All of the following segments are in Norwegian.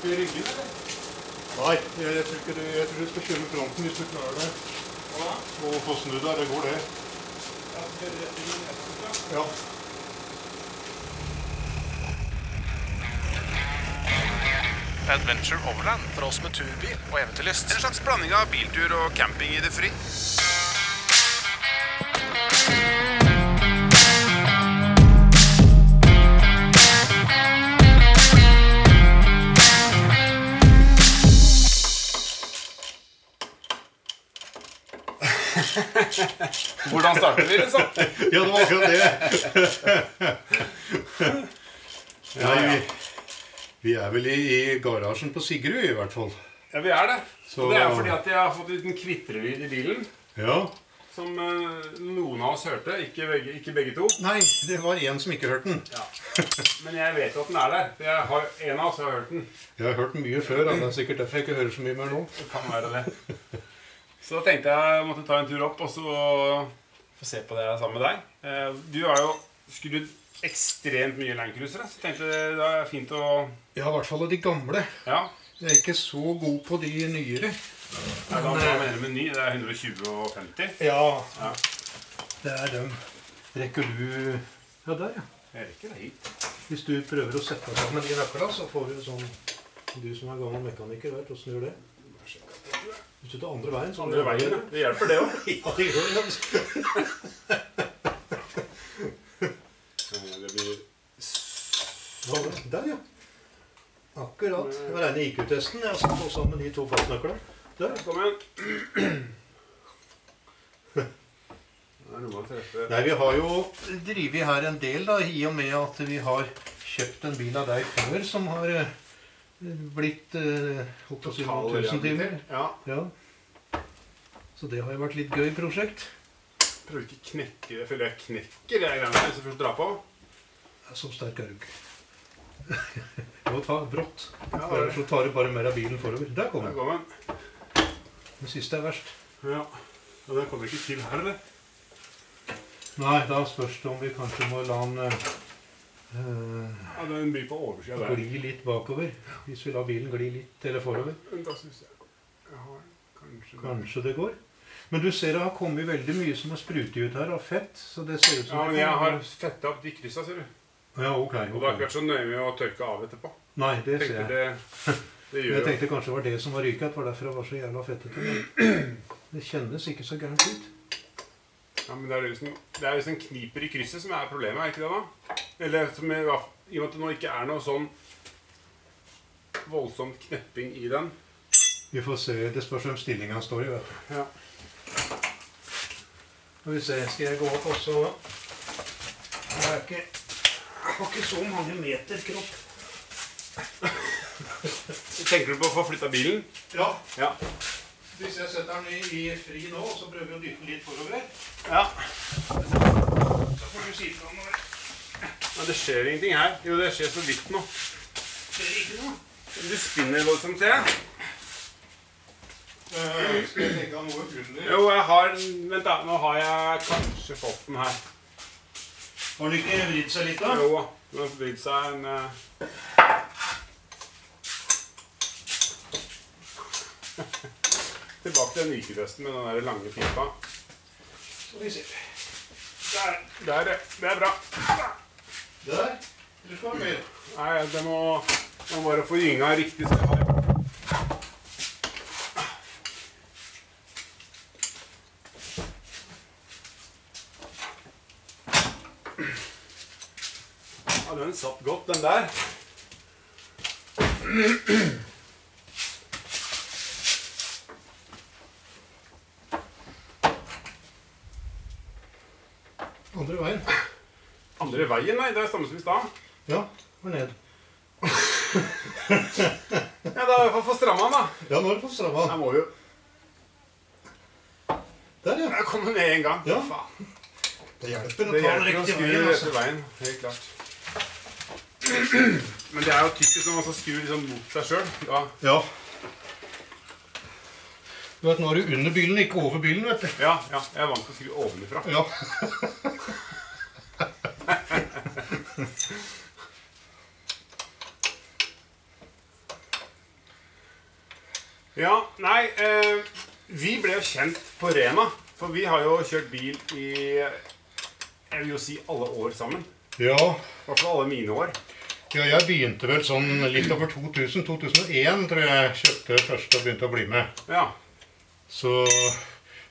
Skal vi rygge den, eller? Nei, jeg, jeg, tror ikke du, jeg tror du skal kjøre med fronten hvis du klarer det. Hva da? Og få snudd her, det går det. Ja, vi rett inn i? Ja. Adventure Overland for oss med turbil og eventyrlyst. En slags blanding av biltur og camping i det fri. Hvordan starter vi, liksom? ja, det var akkurat det. Nei, vi, vi er vel i, i garasjen på Sigrud, i hvert fall. Ja, vi er det. Så- Og det er fordi at jeg har fått en liten kvitrelyd i bilen. Ja. Som eh, noen av oss hørte. Ikke begge, ikke begge to. Nei, det var en som ikke hørte den. Ja. Men jeg vet at den er der. Jeg har, en av oss har hørt den. Jeg har hørt den mye før. da. Det er sikkert derfor jeg ikke hører så mye mer nå. Det kan være det. Så da tenkte jeg jeg måtte ta en tur opp og så få se på det sammen med deg. Eh, Du har jo skrudd ekstremt mye landcruisere, så jeg tenkte det er fint å Ja, i hvert fall av de gamle. Ja. Jeg er ikke så god på de nyere. Hva mener du med ny? Det er 120 og 50? Ja, Ja. det er dem. Rekker du Ja, der, ja. Jeg rekker det hit. Hvis du prøver å sette deg sammen de nøklene, så får du sånn Du som er gammel mekaniker, vet åssen du gjør det. Hvis du tar andre veien, så Andre veien, ja. Det hjelper, det òg. Det blir Der, ja. Akkurat. Det var rene IQ-testen. Jeg skal få sammen de to fastnøklene. Der. Kom igjen. Nei, vi har jo drevet her en del, da, i og med at vi har kjøpt en bil av deg før som har eh, blitt eh, noen tusen timer. Ja. Ja. Så det har jo vært litt gøy prosjekt. Prøver ikke å knekke det. føler jeg knekker de greiene hvis jeg først drar på. Ja, Så sterk er du må ta brått. Ja, Ellers så tar du bare mer av bilen forover. Der kom Der den. kom den. Den siste er verst. Ja. Og den kommer ikke til her, eller? Nei, da spørs det om vi kanskje må la den eh, Ja, den blir på oversida der. gli litt bakover. Hvis vi lar bilen gli litt eller forover. Da synes jeg Jeg har kanskje. Kanskje det går. Men du ser det har kommet veldig mye som har sprutet ut her av fett. Så det ser ut som Ja, men jeg har fetta opp de kryssa, ser du. Ja, ok. Og det har ikke vært så nøye med å tørke av etterpå. Nei, det ser jeg. det, det gjør jeg tenkte kanskje det var det som var ryket. Det var derfor det var så jævla fettete. Det kjennes ikke så gærent ut. Ja, men det er liksom, det er liksom kniper i krysset som er problemet, er ikke det da? Eller som i fall- i og med at det nå ikke er noe sånn voldsomt knepping i den. Vi får se. Det spørs hvem stillinga står i. vet du. Ja. Skal vi se. Skal jeg gå opp også? Jeg har ikke jeg har ikke så mange meter kropp. Tenker du på å få flytta bilen? Ja. Ja. Hvis jeg setter den i, i fri nå, så prøver vi å dytte den litt forover. Ja. Så får du si fra når Men det skjer ingenting her. Jo, det skjer så vidt nå. skjer ikke noe. Du spinner voldsomt, ser jeg. Uh, skal jeg legge av noe under? Jo, jeg har Vent, da. Nå har jeg kanskje fått den her. Har den ikke vridd seg litt, da? Jo, den har vridd seg en eh, Tilbake til den nyketesten med den der lange pipa. Der, der, det er bra. Der. Du skal det mer? Nei, det må, må bare få gynga riktig sted. Ja, den satt godt, den der. Andre veien. Andre veien, nei. Det er samme som i stad. Ja, var ned. Ja, da har jeg fått stramma den, da. Ja, nå har du fått stramma. Jeg må jo Der, ja. Jeg kommer ned en gang. Ja. Faen. Det hjelper å ta den riktige veien. Altså. veien. Helt klart. Men det er jo typisk når man skal skru liksom mot seg sjøl. Da Ja. Du vet, Nå er du under bilen, ikke over bilen, vet du. Ja, ja, jeg er vant til å skrive ovenfra. Ja. Ja, nei eh, Vi ble jo kjent på Rena. For vi har jo kjørt bil i jeg vil jo si alle år sammen. Ja, I hvert fall alle mine år. ja, jeg begynte vel sånn litt over 2000. 2001 tror jeg kjøpte først og begynte å bli med. Ja. Så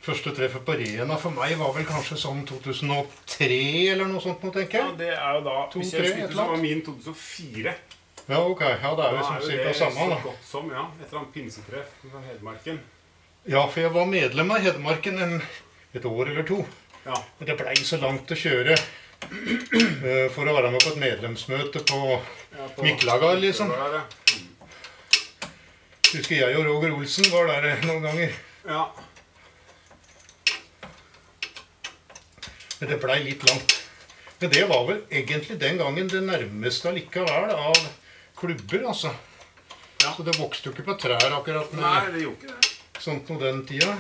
første treffet på Rena for meg var vel kanskje sånn 2003 eller noe sånt nå, tenker ja det er jo da 2003, Hvis jeg et så var min 2004. Ja, ok. Ja, det er jo er cirka samme, så da. godt som ja, et eller annet pinsetreff fra Hedmarken. Ja, for jeg var medlem av Hedmarken en, et år eller to. Ja. Men det blei så langt å kjøre eh, for å være med på et medlemsmøte på ja på- Miklagard, liksom. Husker jeg og Roger Olsen var der noen ganger. Ja. Men det blei litt langt. Men det var vel egentlig den gangen det nærmeste allikevel av klubber, altså. Ja. Så det vokste jo ikke på trær akkurat med Nei, det gjorde ikke det. sånt på den tida.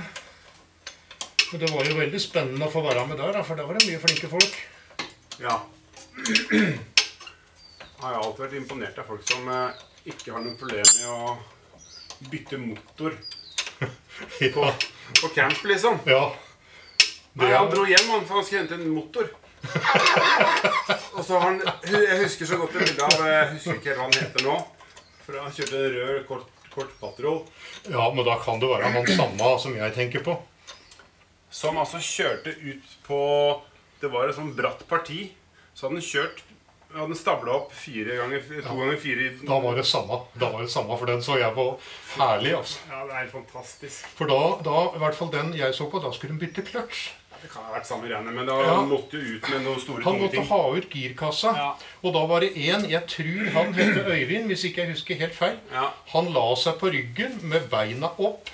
Men det var jo veldig spennende å få være med der, da, for der var det mye flinke folk. Ja. Jeg har alltid vært imponert av folk som eh, ikke har noe problem med å bytte motor på, på camp, liksom. ja. Nei, han dro hjem han, for han skulle hente en motor. Og så han Jeg husker så godt et bilde av Jeg husker ikke hva han heter nå. For han kjørte en rød, kort, kort patrol. ja, men da kan det være han samme som jeg tenker på. Som altså kjørte ut på Det var et sånn bratt parti. Så hadde han kjørt Hadde den stabla opp fire ganger to ganger fire Da var det samme. Da var det samme, For den så jeg på herlig. altså. Ja, det er fantastisk. For da, da, i hvert fall den jeg så på, da skulle hun bytte kløtsj. Det kan ha vært samme greiene, men da Ja. måtte jo ut med noen store Han tunge måtte ting. ha ut girkassa. Ja. Og da var det én, jeg tror han het Øyvind, hvis ikke jeg husker helt feil. Ja. Han la seg på ryggen med beina opp.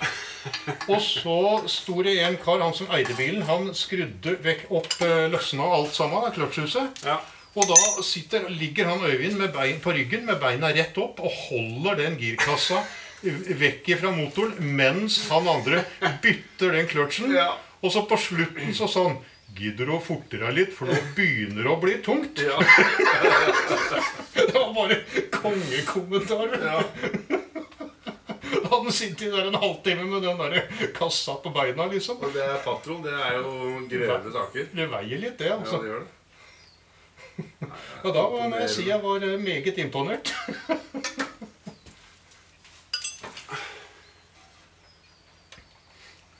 Og så sto det en kar, han som eide bilen, han skrudde vekk opp eh, løsna alt sammen kløtsjhuset. Ja. Og da sitter, ligger han Øyvind med bein, på ryggen med beina rett opp og holder den girkassa vekk fra motoren mens han andre bytter den kløtsjen. Ja. Og så på slutten så sa han Gidder du å forte deg litt, for nå begynner det å bli tungt? Ja. Det var bare kongekommentarer. Ja. Han sitter der en halvtime med den der kassa på beina, liksom. Og det er patron. Det er jo grøve saker. Det veier litt, det, altså. Ja, det gjør det. Og da må jeg si jeg var eh, meget imponert.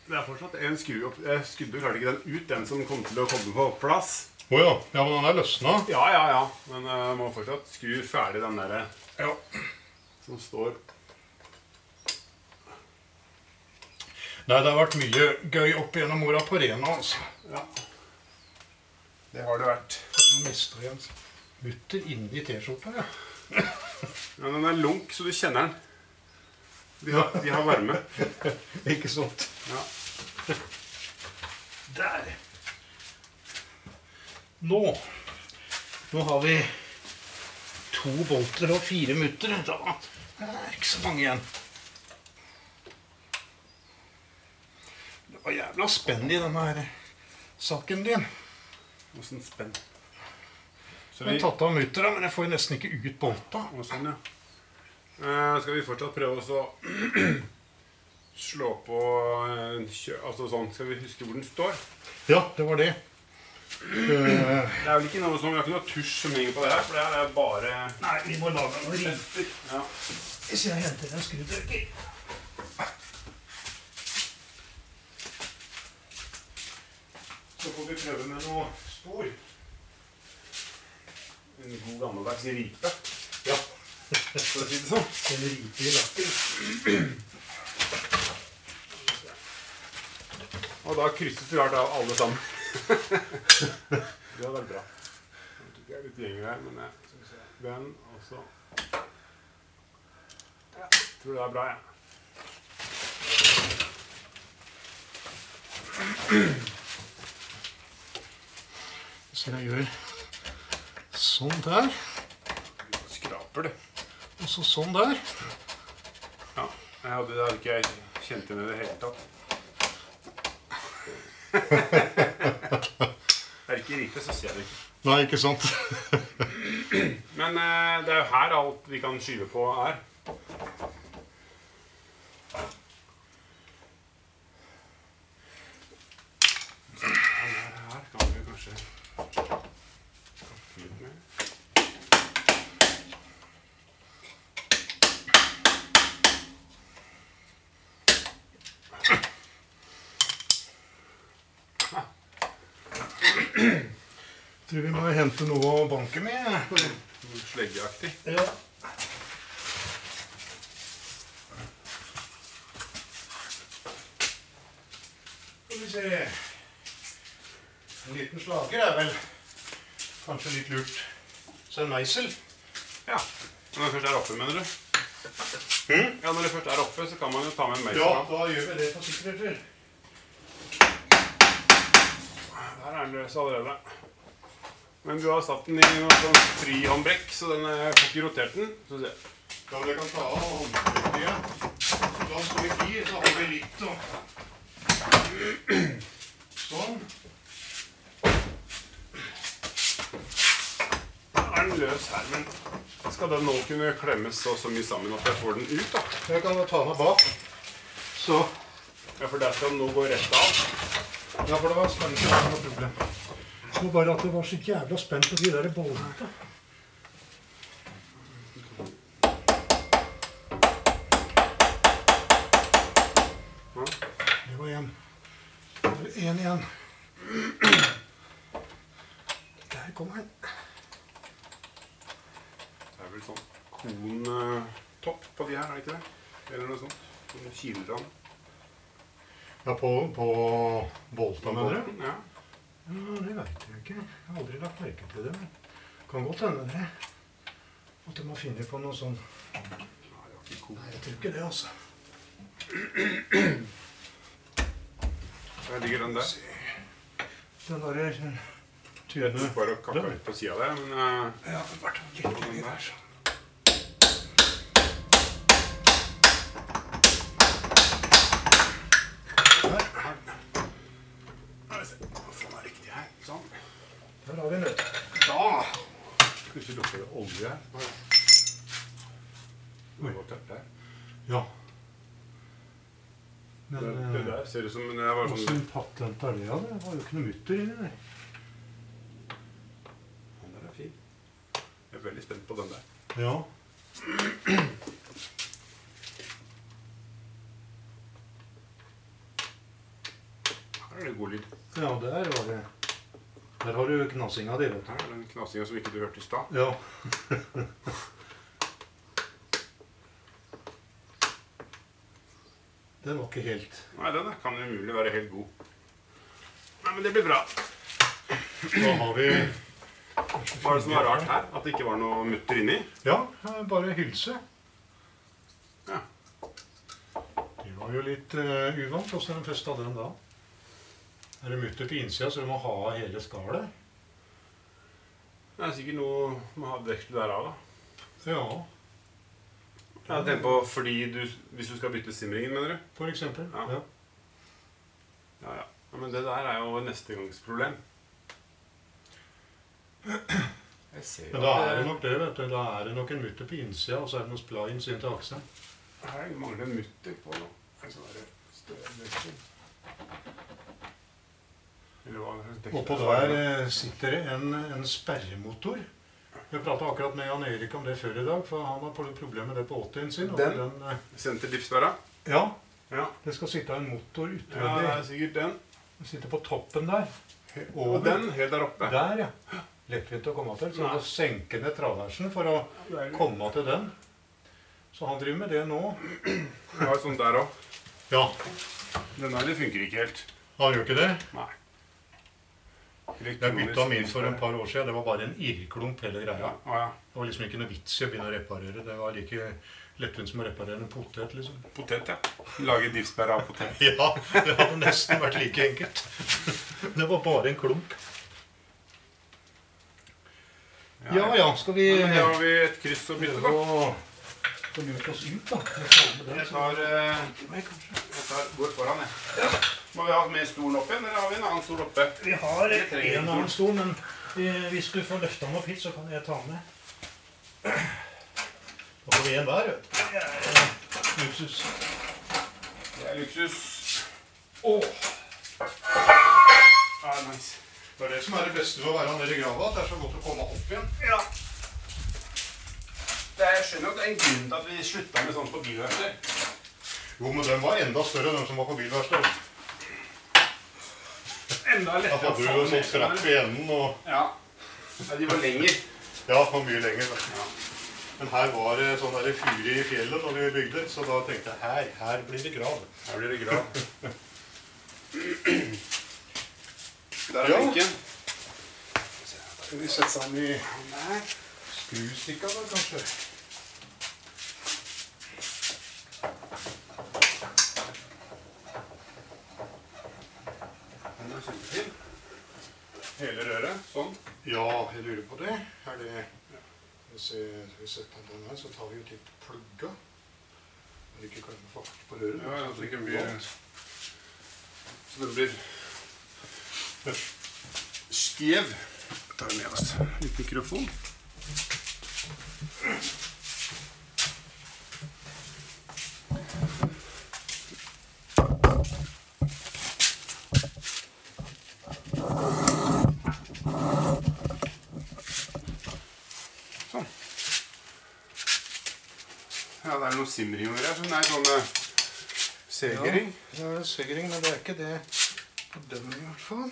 Det er fortsatt en skru opp Jeg skudde klarte ikke den ut, den som kom til å komme på plass. Å ja. ja, men den er løsna. Ja, ja, ja. Men jeg må fortsatt skru ferdig den derre Ja. som står Nei, det har vært mye gøy opp gjennom åra på Rena, altså. Ja. Det har det vært. Nå mister jeg en mutter inni T-skjorta, ja. ja. den er lunk, så du kjenner den. De har, de har varme. Ikke sant? Ja. Der. Nå Nå har vi to bolter og fire mutter. Da er ikke så mange igjen. Det var jævla spenn i denne her saken din. Åssen spenn. Så Jeg vi, har tatt av muttera, men jeg får jo nesten ikke ut bolta. og sånn, ja. Eh, skal vi fortsatt prøve å slå på en kjø... Altså sånn, skal vi huske hvor den står? Ja, det var det. Eh, Det er vel ikke noe som, Vi har ikke noe tusj som henger på det her, for det her er bare nei, vi må lage noe rim. ja. Hvis jeg henter en skrudrikker. Så får vi prøve med noe spor. En god gammeldags ripe, Ja. for å si det sånn. En ripe i lakken. Og da krysses vi rart av alle sammen. det hadde vært bra. tror ikke jeg er litt gjenger her, men jeg se. Den, og så ja, jeg Tror det er bra, jeg. Så jeg gjør sånn der, Skraper du. og så sånn der. Ja, jeg hadde, det hadde ikke jeg kjent igjen i det hele tatt. er det ikke riktig, så ser jeg det ikke. Nei, ikke sant? Men eh, det er jo her alt vi kan skyve på, er. Tror vi må hente banke med. Sleggeaktig. Ja. Skal vi se En liten slager er vel kanskje litt lurt. Så en meisel. Ja. Når det først er oppe, mener du? Ja, når det først er oppe, så kan man jo ta med en meisel. Ja, da gjør vi det for sikkerhets skyld. Der er den løs allerede. Men du har satt den i noe sånn frihåndbrekk, så den er, får ikke rotert den. Så se. Ja, jeg kan ta av håndbrekket. Da står vi i så har vi litt å Sånn. Da er den løs her, men skal den nå kunne klemmes så, så mye sammen at jeg får den ut, da? Jeg kan ta den bak. Så Ja, for der skal den nå gå rett av. Ja, for det var spennende. Det var noe problem. Var bare at det var så jævla spent på de der bollene. Det var én. Det var én igjen. Der kom han. Det er vel sånn kontopp på de her, er det ikke det? Eller noe sånt. Kiler han. Ja, på, på Bolta, mener du? Ja. Ja, det veit jeg ikke. Jeg har aldri lagt merke til det. men Kan godt hende det. At de har funnet på noe sånn Nei, jeg tror ikke det, altså. Der ligger den der. Den derre tynne Bare å kakke litt på sida der, men uh, Ja, det ble litt der. sånn. Skal vi se. Hva faen er riktig her? Sånn. Der har vi du. Da! Plutselig lukter det olje her. Der. Ja. Men Det, det der ser ut som jeg var sånn åssen patent er det? Ja, det var jo ikke noe mutter inni der. Den der er fin. Jeg er veldig spent på den der. Ja. Her er det god lyd. ja, der var det Der har du knasinga di. Her er den knasinga som ikke du hørte i stad. Ja. Den var ikke helt Nei, den kan umulig være helt god. Nei, men det blir bra. Da har vi Hva er det som var rart her? At det ikke var noe mutter inni? Ja, bare hylse. Ja. Det var jo litt uh, uvant åssen festa den da. Er det mutter på innsida, så du må ha hele skallet? Det er sikkert noe med å ha der av, da. Ja, Jeg tenker på fordi du, Hvis du skal bytte simringen, mener du? for eksempel. Ja. Ja. Ja, ja. men det der er jo neste gangs problem. Jeg ser Men da er det nok det, vet du. Da er det nok en mutter på innsida, og så er det noen splines inn til akselen. Her mangler en mutter på noe. En sånn støvdeksel. Eller hva slags deksel Oppå er der eh, sitter det en, en sperremotor. Jeg prata akkurat med Jan Erik om det før i dag, for han har problemer med det på 80-en sin. Den? den eh, Senterdriftsværa? ja, Ja. det skal sitte en motor ja, det er sikkert den. Den sitter på toppen der. Og den helt der oppe. Der, ja. Lettvint å komme til. Så du må senke ned traversen for å komme til den. Så han driver med det nå. Jeg har sånn der òg. Ja, Den der funker ikke helt. han gjør ikke det. Nei. Jeg bytta min for et par år siden. Det var bare en irrklump hele Ja, greia. ja. Det var liksom ikke noe vits i å begynne å reparere. Det var like lettvint som å reparere en potet, liksom. Potet, ja. Lage diffsbær av potet. Ja, det hadde nesten vært like enkelt. Det var bare en klump. Ja ja, skal vi da har vi et kryss å bytte på. Å få oss ut, da? Jeg tar Jeg tar, eh, kanskje. jeg tar går foran, jeg. Må vi ha med stolen opp igjen, eller har vi en annen stol oppe? Vi har en en annen stol, men eh, hvis du får løfta den opp hit, så kan jeg ta den med. Da får vi en hver, vet du. Det er eh, luksus. Det er luksus. Åh, Ah, nice. Det er det som er det beste ved å være nede i grava, at det er så godt å komme opp igjen. Ja. Det er, jeg skjønner at det er en grunn til at vi slutta med sånt på bilverksted. Jo, men den var enda større, den som var på bilverksted. enda Da lettere hadde du jo sånn strapp i enden og Ja. ja. De var lenger. Ja, det var mye lenger. da. Men her var det sånn der i fjellet da vi bygde, så da tenkte jeg her, her blir det grav. Her blir det grav. Der er Ja. benken. Skal vi sette seg i Der. Skrustikka, da, kanskje? Den er kjempefin. Hele røret. Sånn. Ja, jeg lurer på det. Er det Hvis vi setter den her, så tar vi jo til plugga. Det ikke klemme fart på røret? Ja, så det blir Så det blir skjev. Tar den med oss litt mikrofon. Sånn. Ja, det er noe simring over her. så nei, sånn eh, segering. Ja, det er segering, men det er ikke det på den i hvert fall.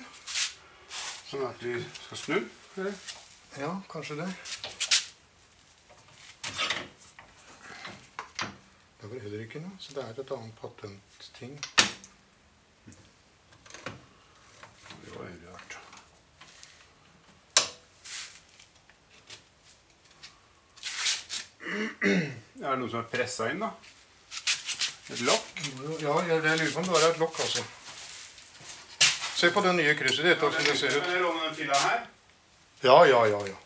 Sånn at vi skal snu. Eller? Ja, kanskje det. Det var heller ikke noe, så det er et annet patentting. Det var veldig. Er det noe som er pressa inn, da? Et lokk? Ja, jeg, jeg lurer på om det var et lokk, altså. Se på det nye krysset ditt, hvordan det ser ut. Ja, ja, ja, ja.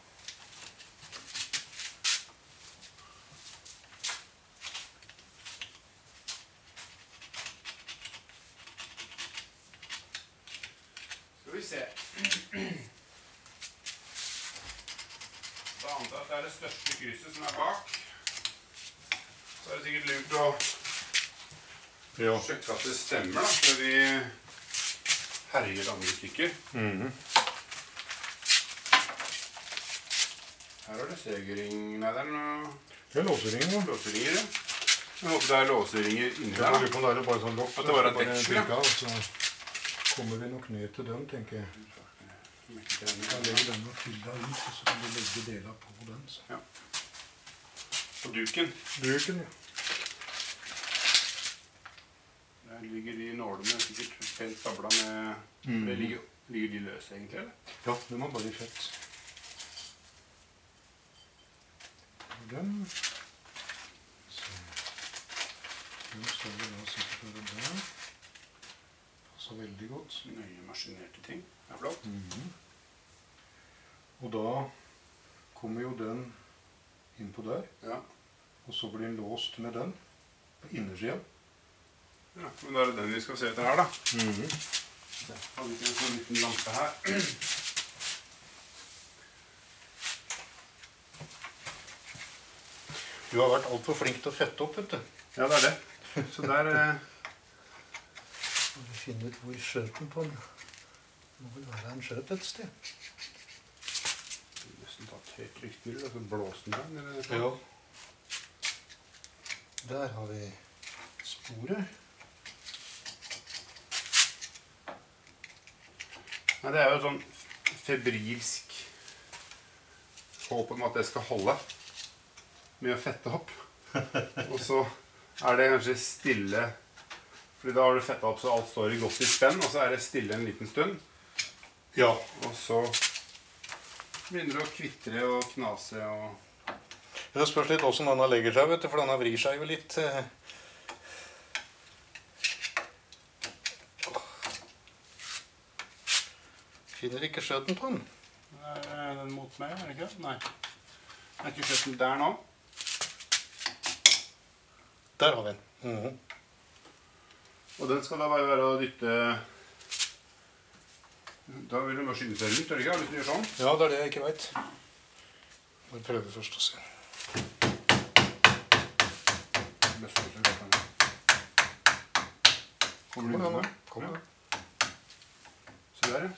Skal vi se. Da antar jeg at det er det største krysset som er bak. Så er det sikkert lurt å Ja. Sjekke at det stemmer, da, før vi herjer andre stykker. Mhm. Her er det segering Nei, det er noe Det er låseringen, ja. låseringer. ja. Jeg håper det er låseringer inni Jeg der. lurer på om det er bare sånn lokk. At det var et deksel, ja. av, Så kommer vi nok ned til den, tenker jeg. Jeg legger denne fylla ut, og så kan vi legge deler på den. Så. Ja. På duken. Duken, ja. Der ligger de nålene sikkert helt stabla med mm. det ligger, ligger de løse, egentlig? eller? Ja, de har bare fett. Den. Så. Den står vi da sikkert på der. Passer veldig godt. Nøye maskinerte ting. Det er flott. Og da kommer jo den innpå der. Ja. Og så blir den låst med den på innersida. Ja. Men da er det den vi skal se etter her, da. Har vi ikke en sånn liten lampe her? Du har vært altfor flink til å fette opp, vet du. Ja, det er det. Så der eh, Må vi finne ut hvor skjøten på den Det må vel være en skjøt et sted. Nesten tatt helt riktig, og så blåste den der. Eller? Ja. Der har vi sporet. Nei, det er jo sånn febrilsk håp om at det skal holde med å fette opp. Og så er det kanskje stille Fordi da har du fetta opp så alt står i godt i spenn, og så er det stille en liten stund. Ja. Og så begynner det å kvitre og knase og Det spørs litt åssen denne legger seg, vet du, for denne vrir seg jo litt. Finner ikke skjøten på den. Er den mot meg, er det ikke? Nei. Er ikke skjøtten der nå? Der har vi den. Mhm. Og den skal da bare være å dytte Da vil du bare skynde seg rundt, er det ikke? Hvis du gjør sånn. Ja, det er det jeg ikke veit. Bare prøve først å se. Kommer du unna? Kommer den. Se der, ja.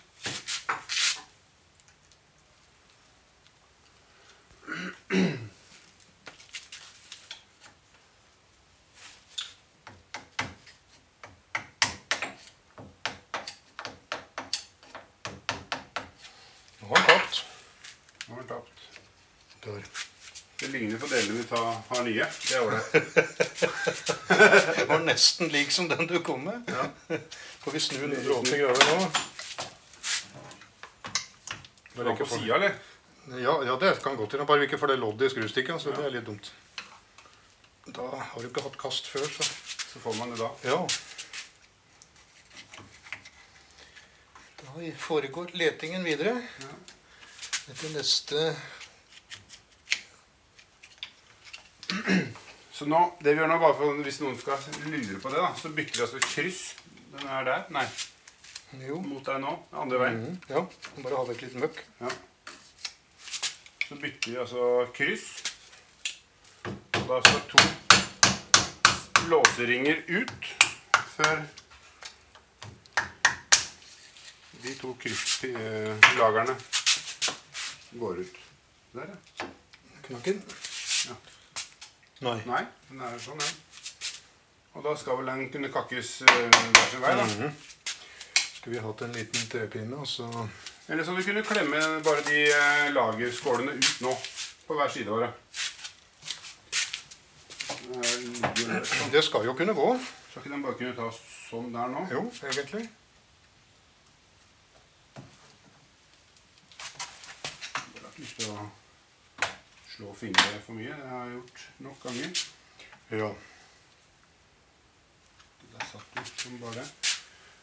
Det ligner på delene vi tar, har nye. Det var det. Det var nesten lik som den du kom med. Får vi snu 180 grader nå? Var det ikke på sida, eller? Ja, ja, det kan godt hende. Bare vi ikke får det loddet i skrustikket. Så det er litt dumt. Da har du ikke hatt kast før, så Så får man det da. Ja. Da foregår letingen videre. Etter neste Så nå, det vi gjør nå, bare for hvis noen skal lure på det, da, så bytter vi altså kryss. Den er der. Nei, Jo. mot deg nå. Andre veien. Mhm, Ja. Bare ha vekk litt møkk. Ja. Så bytter vi altså kryss. Og da står to låseringer ut før de to krysslagerne går ut. Der, ja. Knakken. Ja. Nei. Nei, den er sånn, ja. Og da skal vel den kunne kakkes eh, hver sin vei, da. Mhm. Skulle vi hatt en liten trepinne, og så Eller så du kunne klemme bare de eh, lagerskålene ut nå, på hver side våre. Der sånn. Det skal jo kunne gå. Skal ikke den bare kunne ta sånn der nå? Jo, egentlig. Det har ikke lyst til å slå fingre for mye. Det har jeg gjort nok ganger. Ja. Det der satt jo som bare det.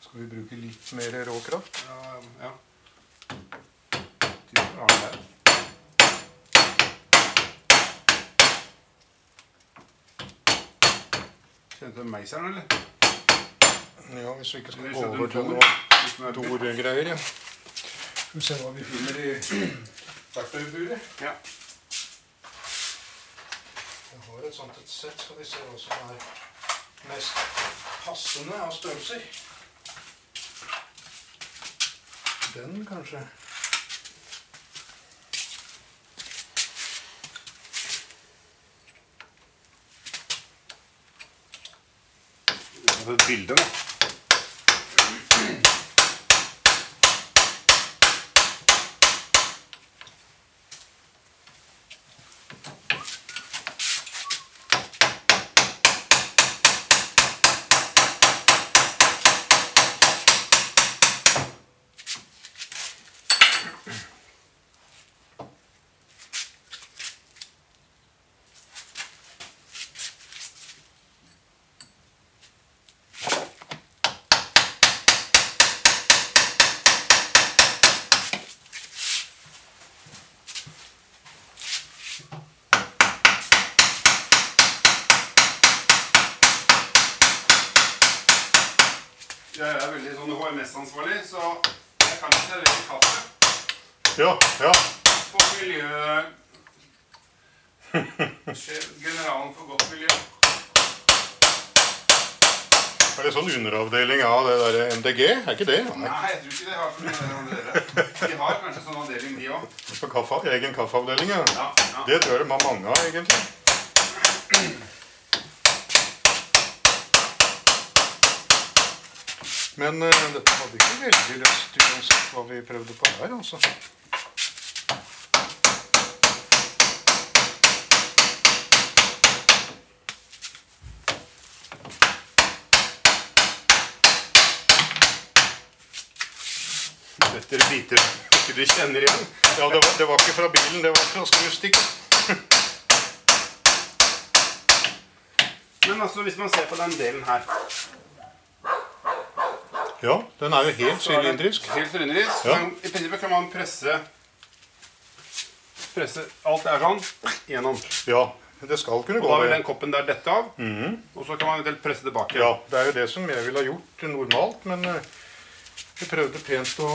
Skal vi bruke litt mer råkraft? Ja, ja. Kjente du meiseren, eller? Ja, hvis vi ikke skal gå over til noe er? Tor-greier, ja. Skal vi se hva vi finner i verktøyburet. Ja. Jeg et sånt et sett. Skal vi se hva som er mest passende av størrelser. Den, kanskje. Altså er bildet, da. Jeg er veldig sånn HMS-ansvarlig, så jeg kan ikke servere kaffe. Ja, ja. For miljø... Sjef- Generalen for godt miljø. Er det sånn underavdeling av det der MDG? Er ikke det? Nei. Jeg tror ikke det har så mye med det å. De har kanskje sånn avdeling, de òg. For kaffe, egen kaffeavdeling, ja. Ja, ja. Det tror jeg de har mange av, egentlig. Men uh, dette hadde ikke veldig lyst uansett hva vi prøvde på her, altså. Setter biter ikke du kjenner igjen. Ja, det var, det var ikke fra bilen, det var fra skrustikket. Men altså, hvis man ser på den delen her Ja, den er jo helt sylindrisk. Helt sylindrisk. Ja. Men I prinsippet kan man presse Presse alt det er sånn gjennom. Ja, det skal kunne gå. Og da vil den koppen der dette av. Og så kan man eventuelt presse tilbake. Ja, det er jo det som jeg ville ha gjort normalt, men eh, jeg prøvde pent å,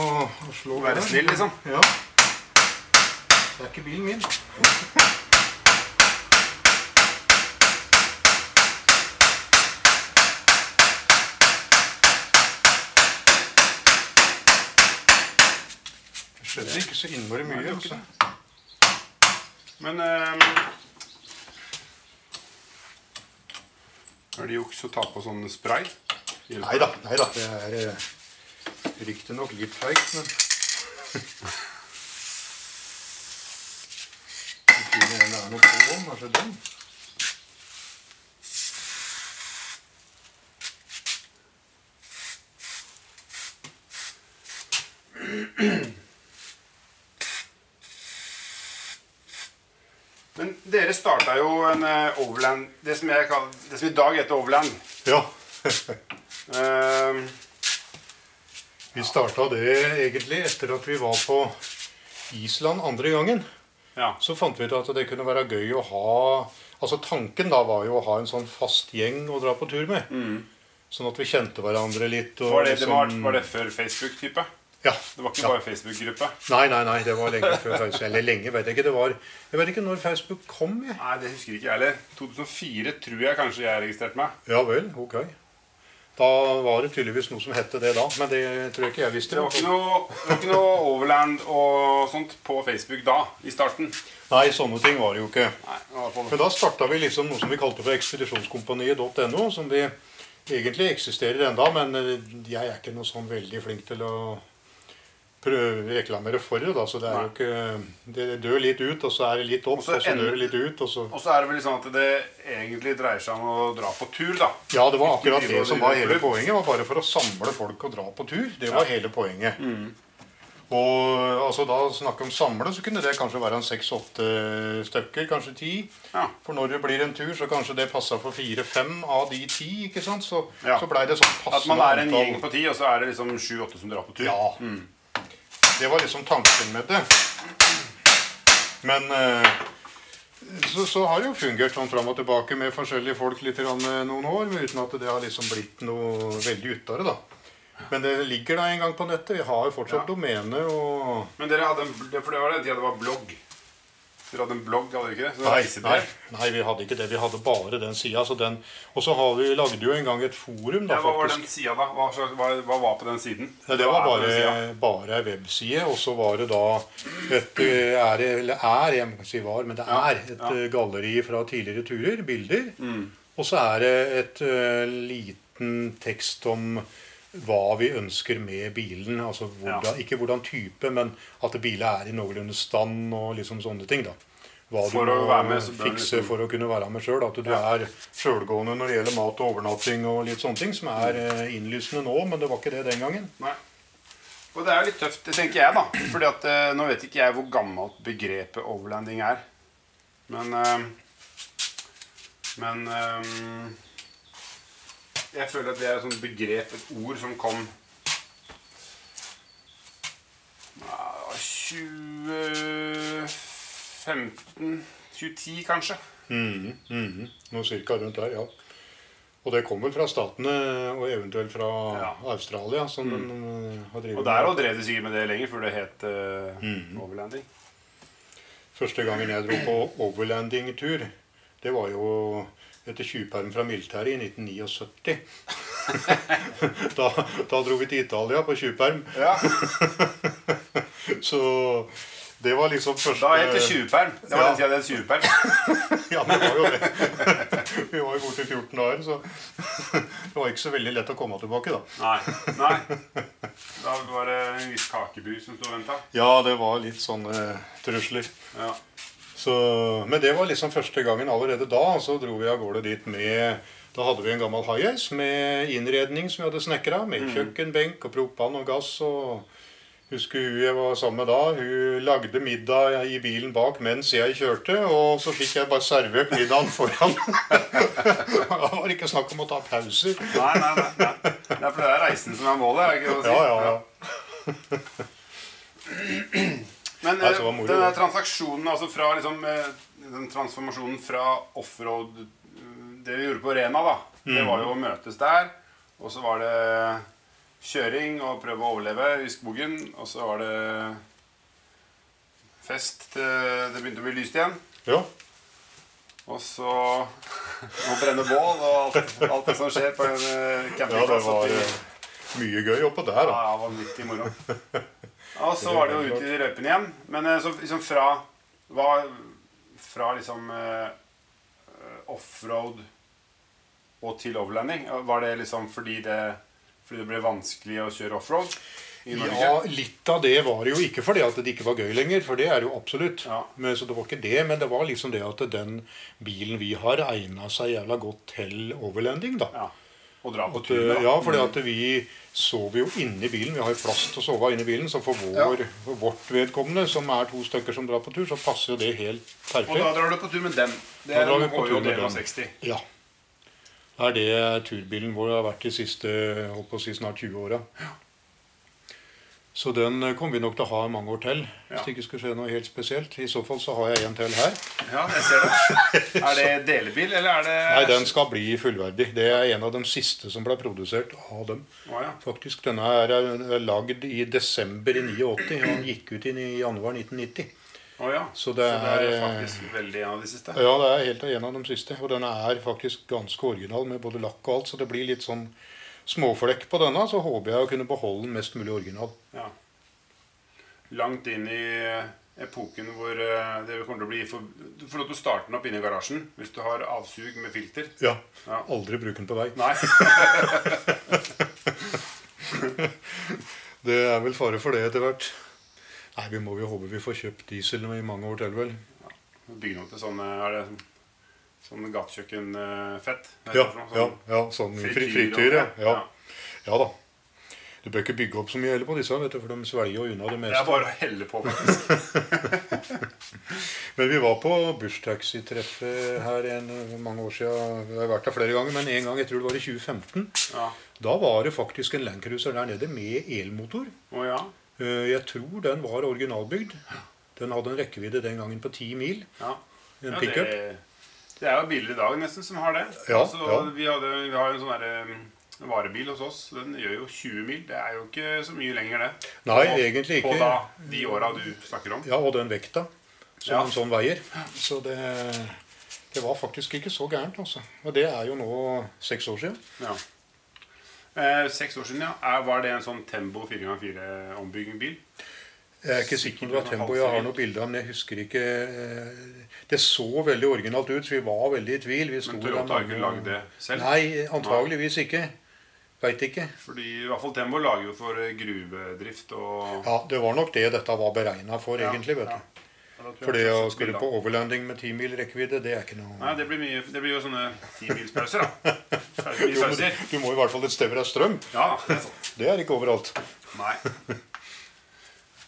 å slå Være der. snill, liksom. Ja. Det er ikke bilen min. Det skjedde ikke så innmari Nei, det mye. gjorde ikke Altså. Men um, Er det juks å ta på sånn spray? Hjelper Nei da, nei da. Det er eh, riktignok litt feigt, men Vi finner er noe på om. Kanskje den? Men dere starta jo en uh, Overland det som, jeg kaller, det som i dag heter Overland. Ja. Eh, Vi starta det egentlig etter at vi var på Island andre gangen. ja. Så fant vi ut at det kunne være gøy å ha Altså Tanken da var jo å ha en sånn fast gjeng å dra på tur med. Sånn at vi kjente hverandre litt. Mm. Var det, det var, liksom- var det før Facebook-type? Ja. Det var ikke ja. bare Facebook-gruppe? Nei, nei, nei, det var lenge før Facebook. Eller lenge, vet jeg ikke. Det var Jeg vet ikke når Facebook kom, jeg. Nei, det husker ikke jeg heller. 2004 tror jeg kanskje jeg registrerte meg. Ja vel, ok. Da var det tydeligvis noe som hette det da, men det tror jeg ikke jeg visste. Det var ikke noe, var ikke noe Overland og sånt på Facebook da, i starten. Nei, sånne ting var det jo ikke. Nei. Men da starta vi liksom noe som vi kalte for ekspedisjonskompaniet.no, som vi egentlig eksisterer enda, men jeg er ikke noe sånn veldig flink til å reklamere for det. da, Så det er jo ikke Det dør litt ut, og så er det litt opp, Og så og så dør det litt ut, og så Og så er det vel sånn at det egentlig dreier seg om å dra på tur, da. Ja, det var akkurat det som var hele poenget. var Bare for å samle folk og dra på tur. Det var hele poenget. Mm. Og altså da snakke om samle, så kunne det kanskje være en seks-åtte stykker, kanskje ti. Ja. For når det blir en tur, så kanskje det passer for fire-fem av de ti. ikke sant? Så, Ja. så blei det sånn At man er en antall. gjeng på ti, og så er det liksom sju-åtte som drar på tur. Ja. Det var liksom tanken med det. Men eh, så, så har det jo fungert sånn fram og tilbake med forskjellige folk litt eh, noen år, men uten at det har liksom blitt noe veldig ut av det. da. Men det ligger da en gang på nettet. Vi har jo fortsatt Ja. domene og Men dere hadde en, for det var det, de det var blogg. Dere hadde en blogg, hadde dere ikke det? Nei, nei, vi hadde ikke det. Vi hadde bare den sida. Og så har vi lagde jo en gang et forum, da, Ja, hva var faktisk. den sida, da? Hva, hva, hva var på den siden? Ja, det var bare, bare ei webside, og så var det da et eh, er, eller er, jeg må ikke si var, men det er et ja. Mm. eh, galleri fra tidligere turer, bilder. Og så er det et uh, liten tekst om hva vi ønsker med bilen. altså hvordan, Ikke hvordan type, men at bilen er i noenlunde stand og liksom sånne ting. da. Hva For du må med, fikse liksom- for å kunne være med sjøl. At du Ja. er sjølgående når det gjelder mat og overnatting og litt sånne ting, som er eh, innlysende nå, men det var ikke det den gangen. Nei. Og det er jo litt tøft, det tenker jeg, da. Fordi at eh, Nå vet ikke jeg hvor gammelt begrepet overlanding er. Men eh, Men Jeg føler at det er et sånt begrep, et ord, som kom ja, 2015 2010, kanskje. Mm, mm, Noe cirka rundt der, ja. Og det kommer fra statene, og eventuelt fra Ja. Australia, som den eh, har drevet Og der òg drev de sikkert med det lenger, før det het eh, overlanding. Første gangen jeg dro på overlanding-tur, det var jo etter tjuvperm fra militæret i 1979. da, da dro vi til Italia på tjuvperm. Ja, Så det var liksom første Da het det tjuvperm. Det var Ja. den tida det het tjuvperm. Ja, det var jo det. Vi var jo borte i 14 dager, så det var ikke så veldig lett å komme tilbake, da. Nei. nei. Da var det en viss kakebu som sto og venta. Ja, det var litt sånne trusler. Ja. Så, men det var liksom første gangen allerede da. Så dro vi av gårde dit med Da hadde vi en gammel high-ace med innredning som vi hadde snekra. Med kjøkkenbenk og propan og gass. og Husker hun jeg var sammen med da. Hun lagde middag i bilen bak mens jeg kjørte. Og så fikk jeg bare servert middagen foran. da var det ikke snakk om å ta pauser. Nei, nei, nei, nei. Det er for det er reisen som er målet. er det ikke å si? Ja, ja, ja. Men eh, var denne transaksjonen, altså fra liksom eh, Den transformasjonen fra offroad eh, Det vi gjorde på Rena, da, det Mm. var jo å møtes der. Og så var det kjøring og prøve å overleve i skogen. Og så var det fest til det begynte å bli lyst igjen. ja. Og så å brenne bål og alt, alt det som skjer på en campingplass. Ja, det var mye gøy oppå der, Ja, da. ja, i moro. Ja, og så var det jo ut i røypen igjen. Men eh, så liksom fra hva, Fra liksom uh, offroad og til overlanding, var det liksom fordi det, fordi det ble vanskelig å kjøre offroad? Ja, litt av det var jo ikke fordi at det ikke var gøy lenger, for det er jo absolutt. Ja. Men, så det var ikke det, men det var liksom det at den bilen vi har, egna seg jævla godt til overlanding, da. Ja. Og dra på tur eh, ja, fordi vi sover jo inni bilen. Vi har jo plass til å sove inni bilen. Så for, vår, for vårt vedkommende, som er to stykker som drar på tur, så passer jo det helt perfekt. Og da drar du på tur med den. Det Da er jo vi en på tur HJ med den. 61. Ja. Det er det turbilen vår har vært de siste holdt på å si snart 20 åra. Så den eh, kommer vi nok til å ha mange år til. Hvis Ja. det ikke skulle skje noe helt spesielt. I så fall så har jeg en til her. Ja, jeg ser det. Er det delebil, eller er det Nei, den skal bli fullverdig. Det er en av de siste som ble produsert av dem. Å, ja. Faktisk, Denne er eh, lagd i desember i 89, og den gikk ut inn i januar 1990. Å, ja. Så det er, er, faktisk veldig en av de siste. Ja, det er helt en av de siste. Og den er faktisk ganske original med både lakk og alt, så det blir litt sånn småflekk på denne. Så håper jeg å kunne beholde den mest mulig original. Ja. Langt inn i epoken hvor eh, det kommer til å bli for, Du får lov til å starte den opp inne i garasjen hvis du har avsug med filter. Ja. Ja. Aldri bruk den på vei. Nei. Det er vel fare for det etter hvert. Nei, vi må jo håpe vi får kjøpt diesel i mange år til, vel. Bygge noe til sånne Er det sånn gatekjøkkenfett? Ja, ja, ja sånn fri, frityr, ja. ja. Ja da. Du bør ikke bygge opp så mye heller på disse, vet du, for de svelger jo unna det Det er bare å helle på, faktisk. Men vi var på bushtaxi-treffet her en, mange år siden. Vi har vært der flere ganger, men en gang, jeg tror det var i 2015. Ja. Da var det faktisk en Landcruiser der nede med elmotor. Oh, ja. Eh, Jeg tror den var originalbygd. Den hadde en rekkevidde den gangen på 10 mil. ja. En ja pickup. Det, er jo biler i dag nesten som har det. Ja, altså, ja. Vi, hadde, vi har en sånn der, um, varebil hos oss. Den gjør jo 20 mil. Det er jo ikke så mye lenger, det. Nei, På- egentlig ikke. På da, de åra du snakker om. Ja, og den vekta som Ja. en sånn veier. Så det, det var faktisk ikke så gærent, altså. Og det er jo nå seks år siden. Ja. Eh, seks år siden, ja. Er, var det en sånn Tembo 4x4-ombyggingbil? Jeg er ikke sikker på det var Tempo jeg har noen bilder, men jeg husker ikke eh, Det så veldig originalt ut, så vi var veldig i tvil. Vi Men Toyota har ikke lagd det selv? Nei, antageligvis ikke. Veit ikke. Fordi i hvert fall Tembo lager jo for eh, gruvedrift og Ja, Det var nok det dette var beregna for, Ja, egentlig. vet ja. du. Ja, For det å skulle på overlanding med 10 mil rekkevidde, det er ikke noe Nei, det blir, mye, det blir jo sånne timilspauser, da. Jo, du, du må i hvert fall et sted hvor det er strøm. Ja, det er sant. Det er ikke overalt. Nei.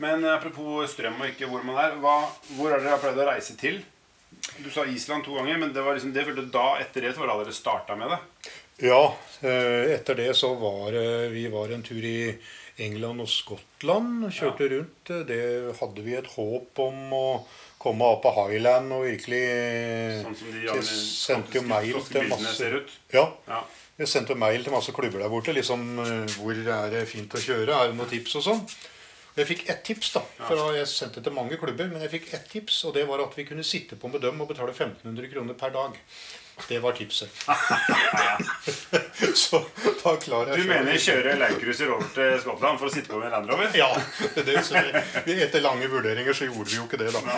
Men apropos strøm og ikke hvor man er. Hva, hvor har dere pleid å reise til? Du sa Island to ganger, men det var liksom det følte da etter det var da dere starta med det. Ja, eh, etter det så var eh, vi var en tur i England og Skottland. Kjørte rundt. Eh, Det hadde vi et håp om å komme opp på Highland og virkelig Sånn som de jeg sendte jo mail til masse. Ja, Ja. jeg sendte mail til masse klubber der borte. liksom eh, Hvor er det fint å kjøre? Er det noen tips og sånn? Jeg fikk ett tips, da. For jeg sendte til mange klubber, men jeg fikk ett tips, og det var at vi kunne sitte på med dem og betale 1500 kroner per dag. Det var tipset. så da klarer jeg Du mener kjøre Landcruiser over til Skottland for å sitte på med Land Rover? Ja. Det, så vi, etter lange vurderinger så gjorde vi jo ikke det, da.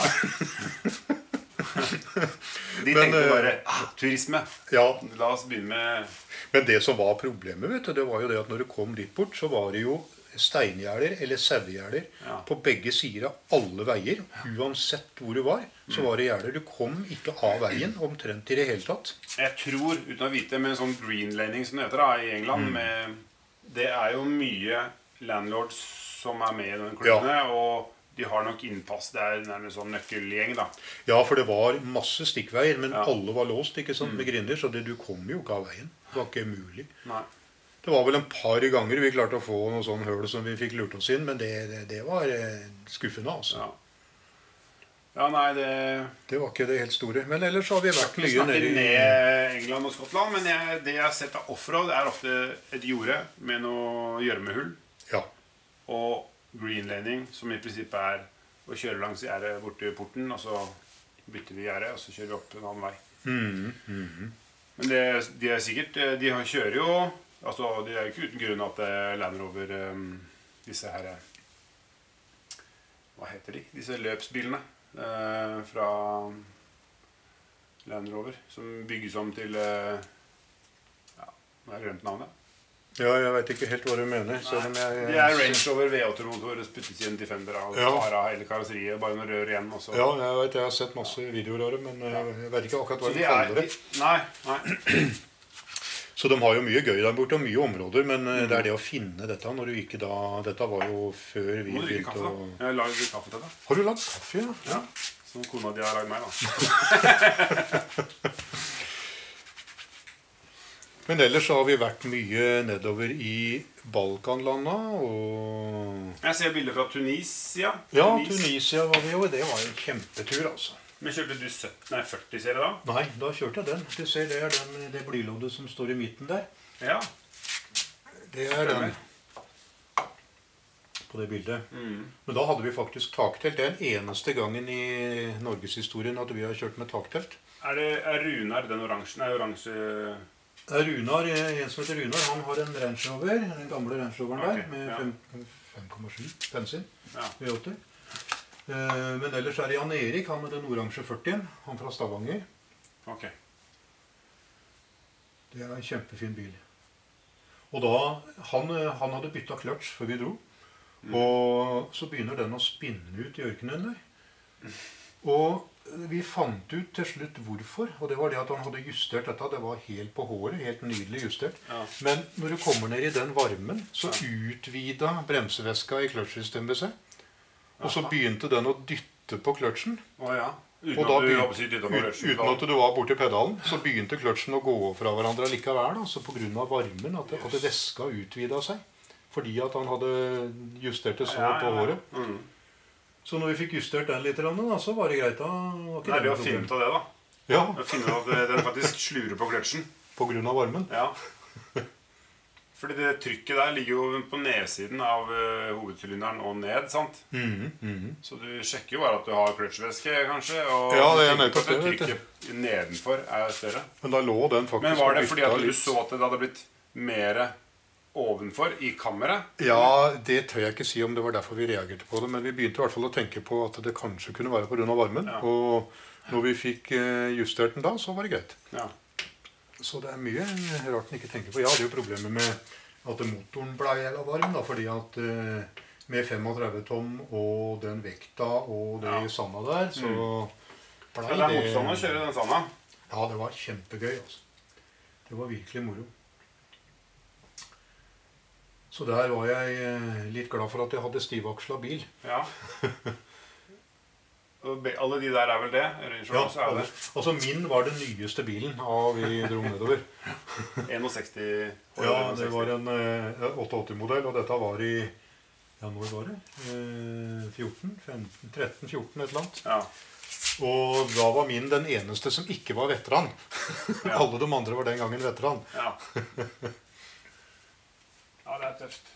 De tenkte men, bare ah, turisme. Ja, La oss begynne med Men det som var problemet, vet du, det var jo det at når du kom dit bort, så var det jo steingjerder eller sauegjerder Ja. på begge sider av alle veier. Uansett hvor du var, så var det gjerder. Du kom ikke av veien omtrent i det hele tatt. Jeg tror, uten å vite, med en sånn greenlaning som det heter da, i England Mm. med, Det er jo mye landlords som er med i den klubbene, og de har nok innpass. Det er nærmest sånn nøkkelgjeng, da. Ja, for det var masse stikkveier, men Ja. Mm. alle var låst ikke sant, med grinder, så det, du kom jo ikke av veien. Det var ikke mulig. Nei. Det var vel en par ganger vi klarte å få noe sånn høl som vi fikk lurt oss inn, men det, det, det var eh, skuffende, altså. Ja. ja, nei, det Det var ikke det helt store. Men ellers så har vi vært mye nede i ned England og Skottland, men jeg, det jeg har sett av offroad, er ofte et jorde med noe gjørmehull Ja. og greenlaning, som i prinsippet er å kjøre langs gjerdet borti porten, og så bytter vi gjerde, og så kjører vi opp en annen vei. Mhm, Men det, de er sikkert De kjører jo Altså, Det er jo ikke uten grunn at det Land Rover um, Disse her eh, Hva heter de? Disse løpsbilene uh, fra Land Rover. Som bygges om til uh, Ja, nå har jeg glemt navnet. Ja, jeg veit ikke helt hva du mener. Selv om jeg, De er Range Rover V8-motor puttes i en Defender av Ja. tar av hele karosseriet. Bare noen rør igjen. Og så. Ja, jeg vet, jeg har sett masse videoer av det, men eh, jeg vet ikke akkurat hva de er kaller det. de, Nei. nei. Så de har jo mye gøy der borte, og mye områder, men eh, Mm. det er det å finne dette når du ikke da Dette var jo før vi begynte å? Jeg har lagd kaffe til deg. Har du lagd kaffe, ja? Ja. Som kona di har lagd meg, da. Men ellers så har vi vært mye nedover i Balkanlanda og Jeg ser bilder fra Tunisia. Ja, Tunisia var vi jo. Det var en kjempetur, altså. Men kjørte du 70, nei, 40-serie da? Nei, da kjørte jeg den. Du ser det er den, det blyloddet som står i midten der. Ja. Det er den på det bildet. Mm. Men da hadde vi faktisk taktelt. Det er den eneste gangen i norgeshistorien at vi har kjørt med taktelt. Er det er Runar den oransje Nei, oransje Det er Runar, eh, En som heter Runar, han har en Range Rover, den gamle Range Roveren okay, der, med ja. fem- 5,7 bensin. Ja. V8. Eh, Men ellers er det Jan Erik, han med den oransje 40-en. Han fra Stavanger. Ok. Det er en kjempefin bil. Og da, Han, eh, han hadde bytta kløtsj før vi dro. Og så begynner den å spinne ut i ørkenen der. Og vi fant ut til slutt hvorfor. Og det var det at han hadde justert dette. Det var helt på håret. Helt nydelig justert. Ja. Men når du kommer ned i den varmen, så utvida bremseveska i kløtsjsystemet seg. Og så begynte den å dytte på clutchen. Oh, ja. Uten Og da at du begyn- håper å si dytta på ut- rødskjul. uten at du var borti pedalen, så begynte kløtsjen å gå fra hverandre likevel. Altså så pga. varmen, at, det- at væska utvida seg. Fordi at han hadde justert det så på håret. Mm. Så når vi fikk justert den litt, så var det greit. da var ikke Nei, det å finne ut av det, da. Ja, Å finne ut at eh, den faktisk slurer på kløtsjen. pga. varmen. Ja. Fordi det trykket der ligger jo på nedsiden av uh, hovedsylinderen og ned. sant? Mhm, mhm. Så du sjekker jo bare at du har kløtsjvæske, kanskje. Og Ja, det er nettopp det. Trykket nedenfor er større. Men da lå den faktisk Men var det fordi at du så at det hadde blitt mer ovenfor i kammeret? Ja, det tør jeg ikke si om det var derfor vi reagerte på det. Men vi begynte i hvert fall å tenke på at det kanskje kunne være pga. varmen. Ja. Og når vi fikk eh, justert den da, så var det greit. Ja. Så det er mye rart en ikke tenker på. Jeg hadde jo problemer med at motoren ble jævla varm. da, fordi at eh, med 35 tom og den vekta og det Ja. sanda der, så ble blei det er motstand å kjøre den sanda. Ja, det var kjempegøy. altså. Det var virkelig moro. Så der var jeg eh, litt glad for at jeg hadde stivaksla bil. Ja. Alle de der er vel det? Ja, også er det. altså min var den nyeste bilen av vi dro nedover. 61 Ja, det var en eh, 88-modell, og dette var i Ja, når var det? Eh, 14? 15, 13? 14? Et eller annet. Ja. Og da var min den eneste som ikke var veteran. Ja. Alle de andre var den gangen veteran. Ja. ja, det er tøft.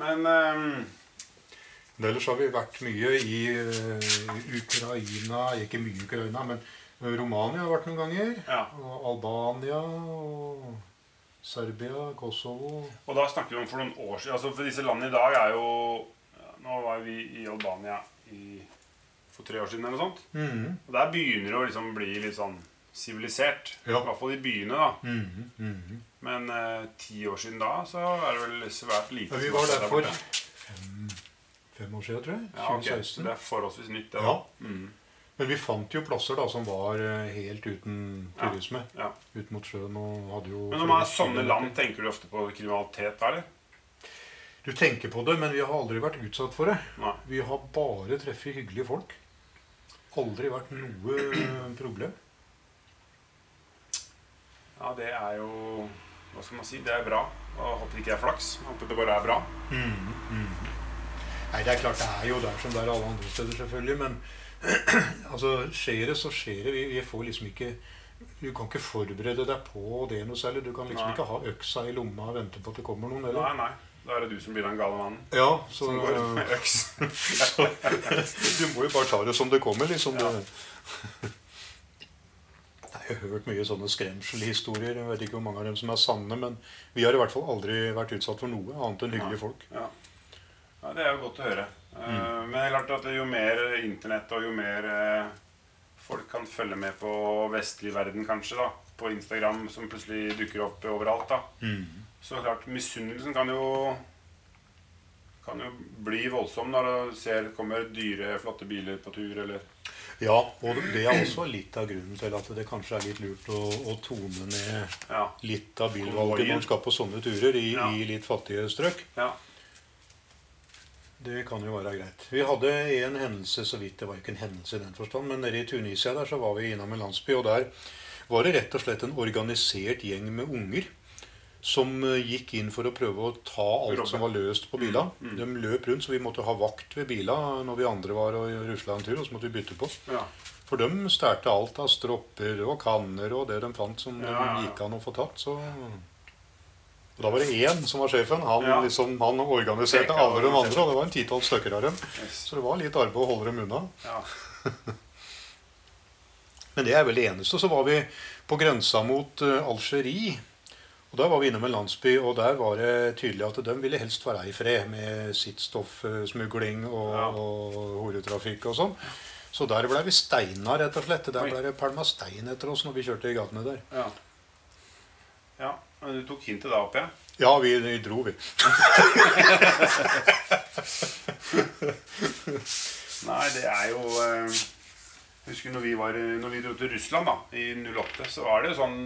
Men ehm, Men ellers har vi vært mye i eh, Ukraina Ikke mye Ukraina, men eh, Romania har vært noen ganger. Ja. Og Albania og Serbia, Kosovo Og da snakker vi om for noen år siden altså For disse landene i dag er jo Nå var vi i Albania i, for tre år siden eller noe sånt. Mhm, Og der begynner det å liksom bli litt sånn sivilisert. Ja. I hvert fall i byene, da. Mm -hmm. Men eh, ti år siden da så er det vel svært lite. Ja, vi var der for fem, fem år siden, tror jeg. ja, ok. Så det er forholdsvis nytt, det. Ja. Mm. Men vi fant jo plasser da som var eh, helt uten turisme. Ja. Ut mot sjøen og hadde jo Men når man er sånne land, tenker du ofte på kriminalitet da, eller? Du tenker på det, men vi har aldri vært utsatt for det. Nei. Vi har bare treffet hyggelige folk. Aldri vært noe problem. Ja, det er jo Hva skal man si? Det er bra. Og håper det ikke er flaks. Jeg Håper det bare er bra. Nei, det er klart det er jo der som det er alle andre steder, selvfølgelig. Men altså, skjer det, så skjer det. Vi, vi får liksom ikke Du kan ikke forberede deg på det noe særlig. Du kan liksom Nei. ikke ha øksa i lomma og vente på at det kommer noen. Eller? nei. nei. Da er det du som blir den gale mannen. Ja, så, Som går med øks. Du må jo bare ta det som det kommer, liksom. Ja. Det. Jeg har hørt mye sånne skremselhistorier. Jeg vet ikke hvor mange av dem som er sanne, men vi har i hvert fall aldri vært utsatt for noe annet enn hyggelige folk. Ja. Ja, det er jo godt å høre. Mm. Men det er klart at jo mer internett og jo mer eh, folk kan følge med på vestlig verden, kanskje, da. På Instagram, som plutselig dukker opp overalt, da. Så klart, misunnelsen kan jo kan jo bli voldsom når du ser kommer dyre, flotte biler på tur, eller Ja, og det er også litt av grunnen til at det kanskje er litt lurt å, å tone ned Ja. litt av bilvalget når man skal på sånne turer i, Ja. i litt fattige strøk. ja. Det kan jo være greit. Vi hadde en hendelse, så vidt det var ikke en hendelse i den forstand, men nede i Tunisia der så var vi innom en landsby, og der var det rett og slett en organisert gjeng med unger som eh, gikk inn for å prøve å ta alt Robbe. som var løst på bilene. De løp rundt, så vi måtte ha vakt ved bila når vi andre var og rusla en tur, og så måtte vi bytte på. ja. For de stærte alt av stropper og kanner og det de fant som Ja, ja, ja. gikk an å få tatt. Så og Da var det én som var sjefen. Han, Ja. liksom, han organiserte alle de andre, og det var en titalls stykker av dem. Yes. Så det var litt arbeid å holde dem unna. ja. Men det er vel det eneste. Så var vi på grensa mot uh, Algerie. Og Der var vi innom en landsby, og der var det tydelig at de ville helst være i fred med sittstoffsmugling og, Ja. og horetrafikk og sånn. Så der ble vi steina, rett og slett. Der ble det pælma stein etter oss når vi kjørte i gatene der. ja. Ja, du tok hintet da, opp igjen? Ja, vi, vi dro, vi. Nei, det er jo eh, Husker når vi, var, når vi dro til Russland da, i 08, så var det jo sånn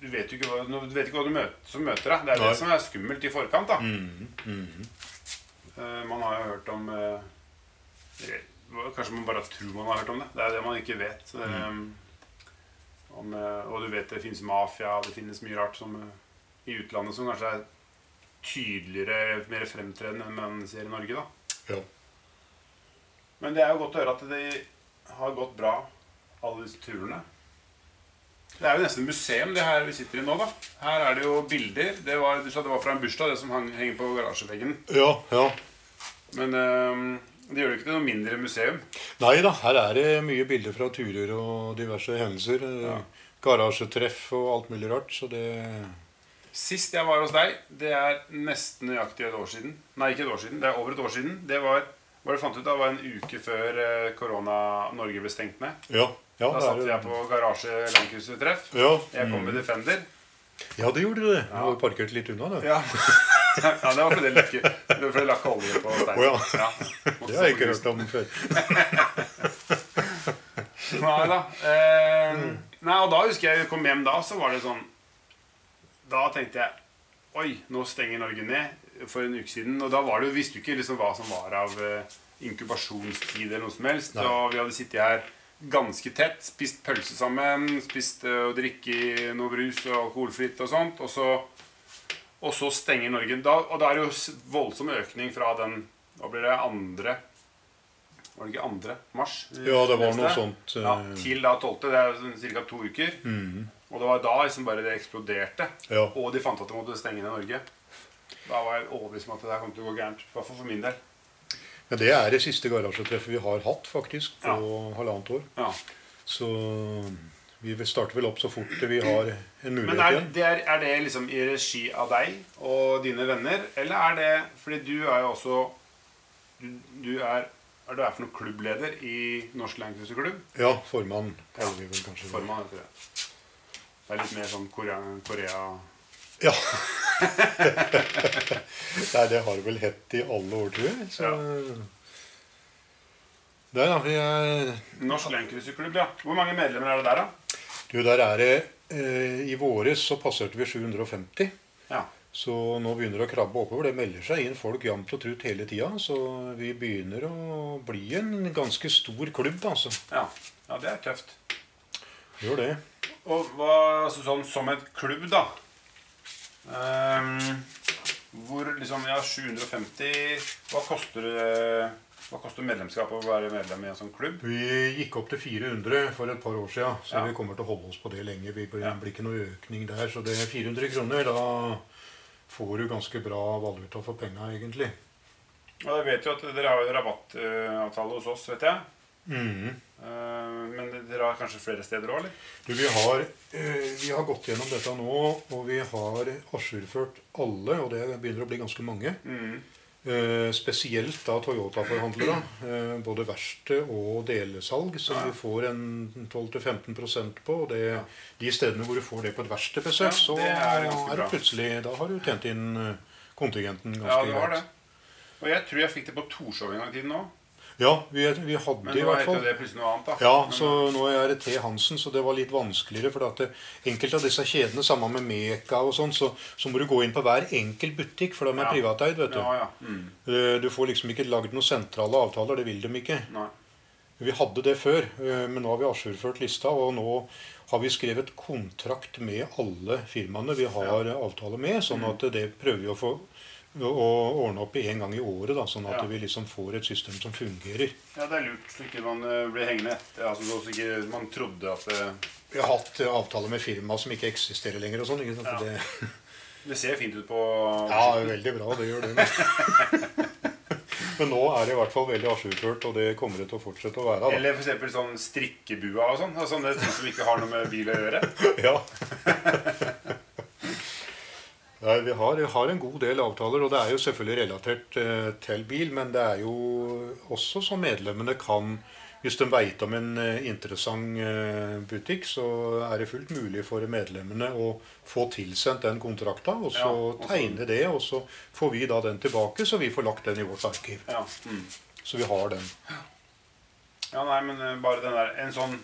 Du vet jo ikke hva, du vet ikke hva du møter, som møter deg. Det er Nei. det som er skummelt i forkant. da. Mm, mhm. Eh, man har jo hørt om eh, Kanskje man bare tror man har hørt om det. Det er det man ikke vet. Eh, om, eh, og du vet det finnes mafia, det finnes mye rart som, eh, i utlandet som kanskje er tydeligere, mer fremtredende enn man ser i Norge. da. Ja. Men det er jo godt å høre at det har gått bra, alle disse turene. Det er jo nesten museum, det her vi sitter i nå. da. Her er det jo bilder. Det var, du sa det var fra en bursdag, det som hang, henger på garasjeveggen. ja, ja. Men øhm, det gjør det ikke til noe mindre museum. Nei da, her er det mye bilder fra turer og diverse hendelser. Ja. Garasjetreff og alt mulig rart. Så det Sist jeg var hos deg, det er nesten nøyaktig et år siden. Nei, ikke et år siden. Det er over et år siden. Det var du fant ut var en uke før eh, korona Norge ble stengt ned. Ja. ja Da det satt jeg på garasje Landkrysset-treff. Ja, Jeg kom mm. med Defender. Ja, det gjorde det. Du var parkert litt unna, du. Ja. ja, det var fordi det ikke Det det lakk olje på steinen. Å ja. Det har jeg ikke hørt om før. Nei da. Eh, nei, og da husker jeg jeg kom hjem da, så var det sånn Da tenkte jeg Oi, nå stenger Norge ned for en uke siden. Og da var det, visste du ikke liksom hva som var av eh, inkubasjonstid eller noe som helst. Nei. Og vi hadde sittet her ganske tett, spist pølse sammen, spist eh, og drikke noe brus og alkoholfritt og sånt. Og så, og så stenger Norge. Da, og da er det jo voldsom økning fra den Hva blir det? Andre Var det ikke andre mars? Ja, det var noe sånt. sånt. Ja, eh, til da 12. Det er ca. to uker. Mm. Og det var da liksom bare det eksploderte. Ja. Og de fant at de måtte stenge ned Norge. Da var jeg overbevist om at det der kom til å gå gærent. I hvert fall for min del. Men det er det siste garasjetreffet vi har hatt, faktisk, på Ja. halvannet år. Ja. Så vi vil starte vel opp så fort vi har en mulighet Men er igjen. det, er, er det liksom i regi av deg og dine venner, eller er det Fordi du er jo også Du, du er er du er for noen klubbleder i Norsk Landcruiserklubb? Ja, formann Ja. Formann, heter det. Det er litt mer sånn Korea, Korea Ja. Nei, det har vel hett i alle år, tror jeg. Så Nei da, vi er Norsk Landcruiserklubb, ja. Hvor mange medlemmer er det der, da? Du, der er det eh, I våres så passerte vi 750. Ja. Så nå begynner det å krabbe oppover. Det melder seg inn folk jevnt og trutt hele tida. Så vi begynner å bli en ganske stor klubb, altså. Ja, ja det er tøft. Gjør det. Og hva, altså sånn som et klubb, da Ehm, Hvor liksom Ja, 750 Hva koster det Hva koster medlemskap å være medlem i en sånn klubb? Vi gikk opp til 400 for et par år siden, så Ja. vi kommer til å holde oss på det lenge. Vi blir, Ja. blir ikke noe økning der. Så det er 400 kroner. Da får du ganske bra valuta for penga, egentlig. Og jeg vet jo at dere har jo rabattavtale hos oss, vet jeg. Mhm. Ehm, men dere har kanskje flere steder òg, eller? Du, vi, har, eh, vi har gått gjennom dette nå, og vi har ajourført alle, og det begynner å bli ganske mange. Mm. Eh, spesielt da Toyota-forhandlere. Eh, både verksted og delesalg, som Ja. vi får en 12-15% på. Og det, de stedene hvor du får det på et verkstedbesøk, Ja, så er er, det plutselig Da har du tjent inn eh, kontingenten ganske Ja, du har det. greit. Og jeg tror jeg fikk det på Torshov en gang i tiden òg. Ja, vi, vi hadde Men det i nå heter det plutselig noe annet. da. Ja, så nå er det T. Hansen, så det var litt vanskeligere. For at enkelte av disse kjedene, sammen med Meka og sånn, så, så må du gå inn på hver enkelt butikk, for de er Ja. privateid. vet du. Ja, ja. Mm. Eh, Du får liksom ikke lagd noen sentrale avtaler. Det vil de ikke. Nei. Vi hadde det før, eh, men nå har vi ajourført lista. Og nå har vi skrevet kontrakt med alle firmaene vi har avtale med. Sånn Mm. at det prøver vi å få å ordne opp i en gang i året. da, Sånn at Ja. vi liksom får et system som fungerer. Ja, det er lurt så ikke man eh, blir hengende etter. Altså, så ikke man trodde at det, Vi har hatt eh, avtaler med firma som ikke eksisterer lenger. og sånn. Ja. Det, det ser fint ut på ja, veldig bra. Det gjør det. Men, men nå er det i hvert fall veldig ajourført, og det kommer det til å fortsette å være. da. Eller f.eks. sånn strikkebua og sånn. Altså, sånne ting som ikke har noe med bil å gjøre. Ja. Nei, vi har, vi har en god del avtaler, og det er jo selvfølgelig relatert eh, til bil. Men det er jo også så medlemmene kan Hvis de veit om en eh, interessant eh, butikk, så er det fullt mulig for medlemmene å få tilsendt den kontrakta, og så Ja, tegne det, og så får vi da den tilbake, så vi får lagt den i vårt arkiv. Ja. Mm. Så vi har den. ja, nei, men eh, bare den der En sånn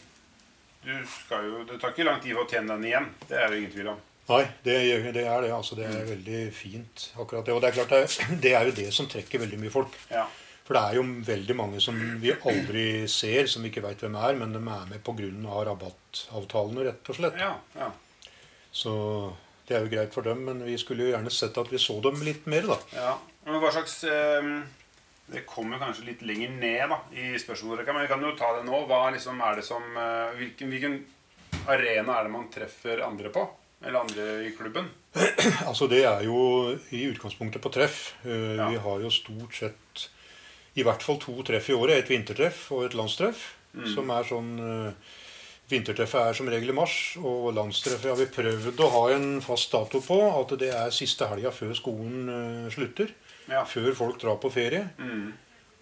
du skal jo, Det tar ikke lang tid å tjene den igjen. Det er jo ingen tvil om. Nei, det, det er det. altså Det er veldig fint, akkurat det. Og det er klart, det det er jo det som trekker veldig mye folk. Ja. For det er jo veldig mange som vi aldri ser, som vi ikke veit hvem er, men de er med pga. rabattavtalene, rett og slett. Ja, ja. Så det er jo greit for dem, men vi skulle jo gjerne sett at vi så dem litt mer, da. ja. Men hva slags eh, Det kommer kanskje litt lenger ned da, i spørsmålsrekka, men vi kan jo ta det nå. Hva liksom er det som eh, hvilken, hvilken arena er det man treffer andre på? Eller andre i klubben? Altså Det er jo i utgangspunktet på treff. Eh, Ja. Vi har jo stort sett i hvert fall to treff i året. Et vintertreff og et landstreff. Som er sånn eh, Vintertreffet er som regel i mars, og landstreffet har vi prøvd å ha en fast dato på. At det er siste helga før skolen eh, slutter. Ja. Før folk drar på ferie. Mm.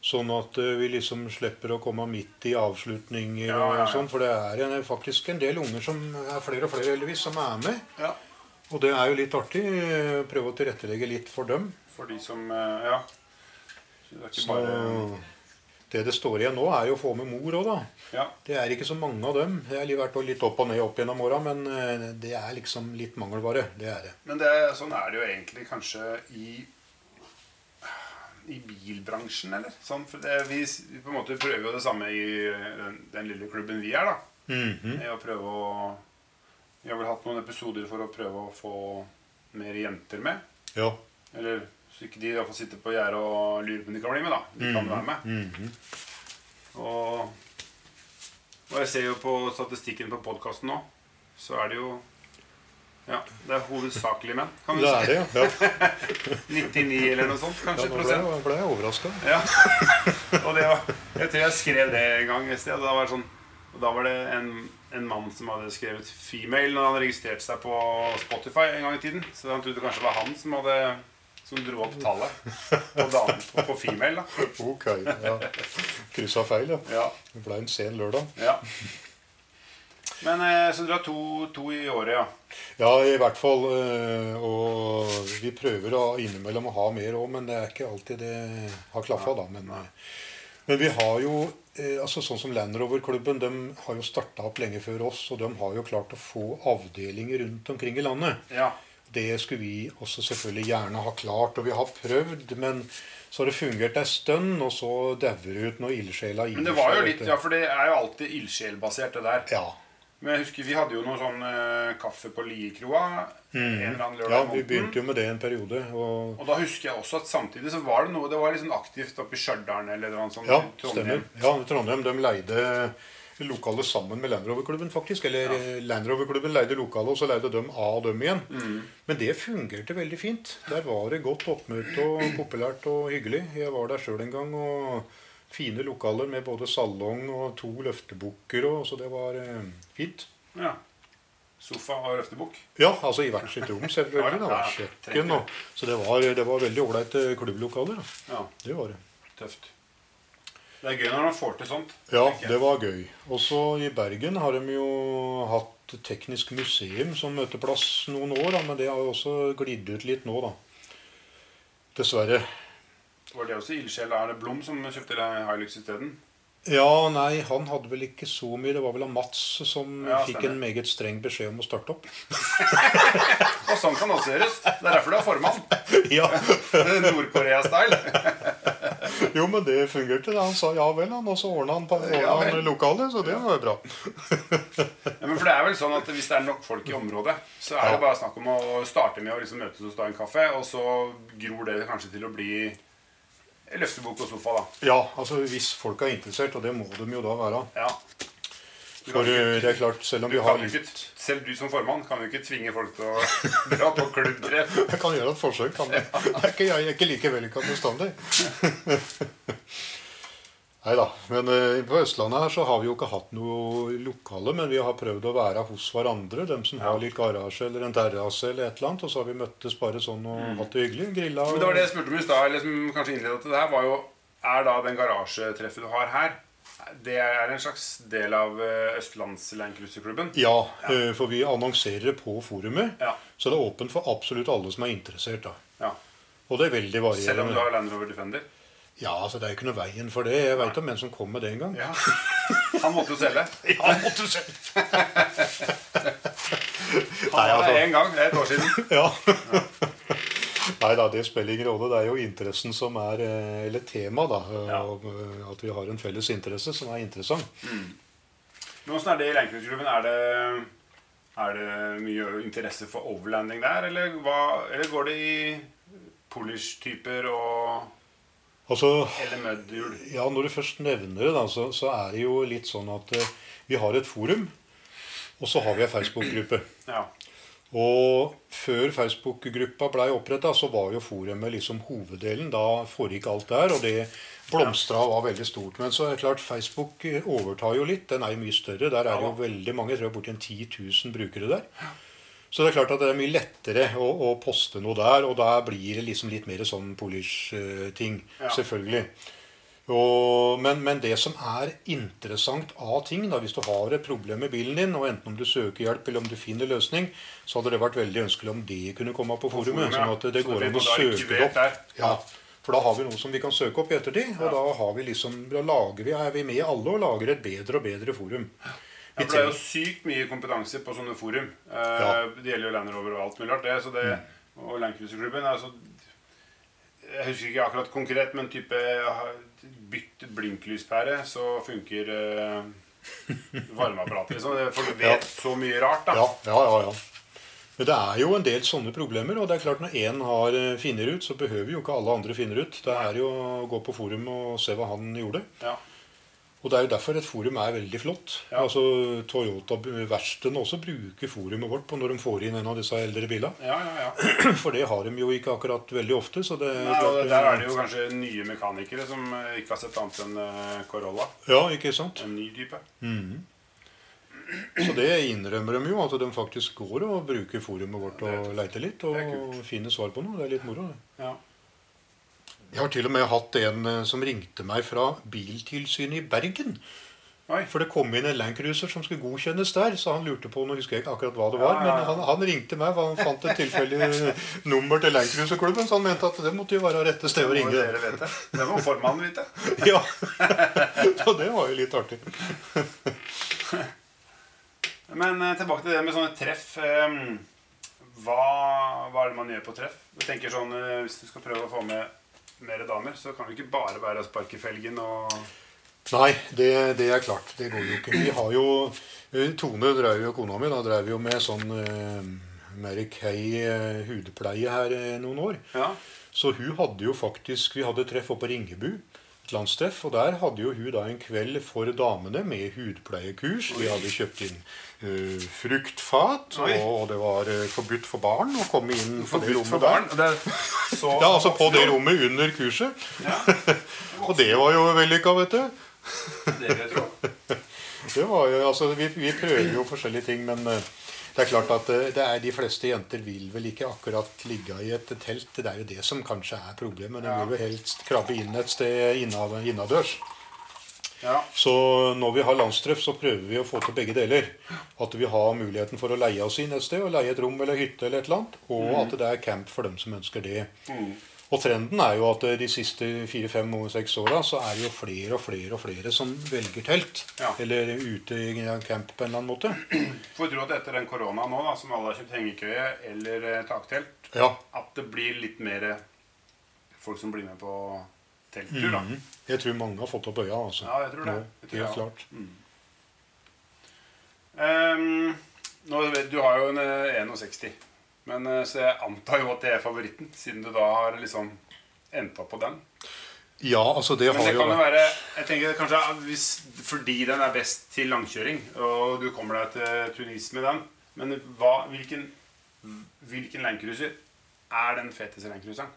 Sånn at eh, vi liksom slipper å komme midt i avslutninger Ja, ja, og sånn. For det er en, faktisk en del unger som er flere og flere heldigvis, som er med. ja. Og det er jo litt artig. eh, Prøve å tilrettelegge litt for dem. For de som eh, Ja. Det er ikke Så bare det det står igjen nå, er jo å få med mor òg, da. Ja. Det er ikke så mange av dem. Det har vært litt opp og ned opp gjennom åra, men det er liksom litt mangelvare. Det er det. Men det, sånn er det jo egentlig kanskje i i bilbransjen, eller? Sånn, for det, vi, vi på en måte prøver jo det samme i den, den lille klubben vi er, da. Mhm. Med å prøve å Vi har vel hatt noen episoder for å prøve å få mer jenter med. Ja. Eller så ikke de i hvert fall sitter på gjerdet og lurer på om de kan bli med, da. De kan være med. Mhm. Og, og jeg ser jo på statistikken på podkasten nå, så er det jo Ja, det er hovedsakelig menn, kan du Det si. er det, ja. ja. 99 eller noe sånt, ja kanskje. nå ble jeg, ble jeg overraska. Ja. Og det var, jeg tror jeg skrev det en gang et sted. Da var, det sånn, da var det en, en mann som hadde skrevet 'female' når han registrerte seg på Spotify en gang i tiden. Så han trodde kanskje det var han som hadde som dro opp tallet på, damen, på, på 'female'. da. Ok. Ja. Kryssa feil, ja. Ja, Det ble en sen lørdag. ja. Men eh, Så dere har to, to i året, ja. Ja, i hvert fall. øh, Og vi prøver da innimellom å ha mer òg, men det er ikke alltid det har klaffa, da. Men, øh, men vi har jo altså Sånn som Land Rover-klubben, de har jo starta opp lenge før oss, og de har jo klart å få avdelinger rundt omkring i landet. ja. Det skulle vi også selvfølgelig gjerne ha klart, og vi har prøvd, men så har det fungert ei stund, og så dauer det ut når ildsjela gir Men det var jo litt, ja, for det er jo alltid ildsjelbasert, det der. Ja. Men jeg husker vi hadde jo noe sånn eh, kaffe på Liekroa lørdag ja, vi begynte jo med det en periode. Og Og da husker jeg også at samtidig så var det noe Det var sånn aktivt oppe i Stjørdal eller noe sånt. Ja, Trondheim. stemmer. Ja, Trondheim de leide lokalet sammen med Land Rover-klubben, faktisk. Eller ja. Land Rover-klubben leide lokalet, og så leide de av dem igjen. Mm. Men det fungerte veldig fint. Der var det godt oppmøte og populært og hyggelig. Jeg var der sjøl en gang. og Fine lokaler med både salong og to løftebukker. Så det var eh, fint. Ja. sofa og løftebukk. Ja, altså i hvert sitt rom, selvfølgelig. Det Ja, ja, kjøkken og Så det var, det var veldig ålreite klubblokaler. Da. Ja, Det var det. tøft. Det er gøy når man får til sånt. Ja, det var gøy. Også i Bergen har de jo hatt Teknisk museum som møteplass noen år, da, men det har jo også glidd ut litt nå, da. Dessverre. Var det også ildsjel? Er det Blom som kjøpte Hilux isteden? Ja, nei, han hadde vel ikke så mye. Det var vel han Mats som Ja, fikk en meget streng beskjed om å starte opp. Og sånn kan det også gjøres. Det er derfor du er formann. ja, Nord-Korea-style. Jo, men det fungerte. Han sa ja vel, han, og så ordna han, Ja han lokalet, så det var jo bra. Ja, men for det er vel sånn at Hvis det er nok folk i området, så er det bare snakk om å starte med å liksom møtes og ta en kaffe, og så gror det kanskje til å bli løftebok og sofa, da. Ja, altså hvis folk er interessert, og det må de jo da være. Ja. Du For eh, ikke- det er klart, selv om du vi har litt ikke, selv du som formann kan jo ikke tvinge folk til å dra på klubbtreff. Jeg kan gjøre et forsøk, kan jeg. Det er ikke, jeg er ikke like vellykka bestandig. Nei da. Men eh, på Østlandet her så har vi jo ikke hatt noe lokale, men vi har prøvd å være hos hverandre. Dem som har litt garasje eller en terrasse eller et eller annet. Og så har vi møttes bare sånn og hatt det hyggelig. Grilla. og... Men det var det jeg spurte om i stad, eller som kanskje innledet til det her, var jo Er da den garasjetreffet du har her, det er en slags del av eh, Østlands Landcruiserklubben? Ja, eh, for vi annonserer på forumet. Ja. Så det er åpent for absolutt alle som er interessert. da. ja. Og det er veldig varierende. Selv om du har Land Rover Defender? Ja, altså Det er ikke noe veien for det. Jeg veit om en som kom med det en gang. Ja. Han måtte jo selge. Ja, måtte selge. se. Han Nei, var altså. det én gang. Det er et år siden. Ja. Nei da, det spiller ingen rolle. Det er jo interessen som er eh, Eller tema, da. Ja. og, eh, At vi har en felles interesse som er interessant. Men Åssen er det i Landcruiserklubben? Er det, er det mye interesse for overlanding der, eller, hva, eller går det i Polish-typer og Altså, eller mudhjul? ja, Når du først nevner det, da, så, så er det jo litt sånn at uh, vi har et forum, og så har vi ei Facebook-gruppe. Ja. Og før Facebook-gruppa blei oppretta, så var jo forumet liksom hoveddelen. Da foregikk alt der, og det blomstra og var veldig stort. Men så er det klart, Facebook overtar jo litt. Den er jo mye større. Der er det jo veldig mange. Jeg tror det er borti en 10 000 brukere der. Så det er klart at det er mye lettere å, å poste noe der, og da blir det liksom litt mer sånn Polish-ting. Ja. Selvfølgelig. Og, men, men det som er interessant av ting, da, hvis du har et problem med bilen din, og enten om du søker hjelp eller om du finner løsning, så hadde det vært veldig ønskelig om det kunne komme på forumet. forumet, ja. Sånn at det det går an å søke det opp. der. Ja, for da har vi noe som vi kan søke opp i ettertid. Og da har vi liksom, da lager vi, er vi med alle og lager et bedre og bedre forum. Ja, for det er jo sykt mye kompetanse på sånne forum. Eh, Ja. Mm. Det gjelder jo Land Rover og alt mulig rart. det, så det, Og Landcruiserklubben er altså Jeg husker ikke akkurat konkret, men type bytt blinklyspære, så funker eh, varmeapparatet. Liksom. For du vet så mye rart, da. Ja, ja, ja, ja. Men det er jo en del sånne problemer, og det er klart når én har eh, finner ut, så behøver jo ikke alle andre finner ut. Det er jo å gå på forum og se hva han gjorde. Ja. Og det er jo derfor et forum er veldig flott. Ja. Altså Toyota-verkstedene også bruker forumet vårt på når de får inn en av disse eldre bilene. Ja, ja, ja. For det har de jo ikke akkurat veldig ofte. Så det, Nei, det- der er det jo kanskje nye mekanikere som eh, ikke har sett annet enn eh, Corolla. Ja, ikke sant? En ny type. Så det innrømmer de jo, at de faktisk går og bruker forumet vårt og leiter litt og er finner svar på noe. Det er litt moro. det. Ja. Jeg har til og med hatt en eh, som ringte meg fra Biltilsynet i Bergen. Oi. For det kom inn en Landcruiser som skulle godkjennes der, så han lurte på Nå husker jeg ikke akkurat hva det var, Ja, ja, ja. men han, han ringte meg, for han fant et tilfeldig nummer til Landcruiserklubben, så han mente at det måtte jo være rette sted å ringe. vite. Det må formannen vite. Ja, Så det var jo litt artig. Men eh, tilbake til det med sånne treff. eh, hva, hva er det man gjør på treff? Jeg tenker sånn, Hvis du skal prøve å få med mer damer, så kan det ikke bare være å sparke felgen og Nei, det, det er klart. Det går jo ikke. Vi har jo eh, Tone drev jo, kona mi, da drev jo med sånn uh, Mary Kay uh, hudpleie her uh, noen år. Ja. Så hun hadde jo faktisk Vi hadde treff oppe på Ringebu. Et landstreff. Og der hadde jo hun da en kveld for damene med hudpleiekurs. Vi hadde kjøpt inn uh, fruktfat, og, og det var uh, forbudt for barn å komme inn på det rommet for der. Det så Ja, altså på det rommet under kurset. og det var jo vellykka, vet du. Det vil jeg tro. Det var jo, altså, vi, vi prøver jo forskjellige ting, men eh, Det er klart at eh, det er, De fleste jenter vil vel ikke akkurat ligge i et telt. Det er jo det som kanskje er problemet. De vil jo helst krabbe inn et sted innadørs. Ja. Så når vi har landstreff, så prøver vi å få til begge deler. At vi har muligheten for å leie oss inn et sted, og leie et rom eller hytte, eller et eller annet, og at det er camp for dem som ønsker det. Mm. Og trenden er jo at eh, de siste fire-fem seks åra så er det jo flere og flere og flere som velger telt. Ja. Eller ute i camp på en eller annen måte. Får tro at etter den korona nå, da, som alle har kjøpt hengekøye eller eh, taktelt, Ja. at det blir litt mer folk som blir med på telttur, da. Mm. Jeg tror mange har fått opp øya. altså. Ja, jeg tror det. Jeg tror helt klart. klart. Um, nå, du har jo en eh, 61, men, eh, så jeg antar jo at det er favoritten, siden du da har liksom endt opp på den. Ja, altså det Men det kan jo være jeg tenker kanskje hvis, Fordi den er best til langkjøring, og du kommer deg til Tunis med den Men hva, hvilken, hvilken landcruiser er den feteste landcruiseren?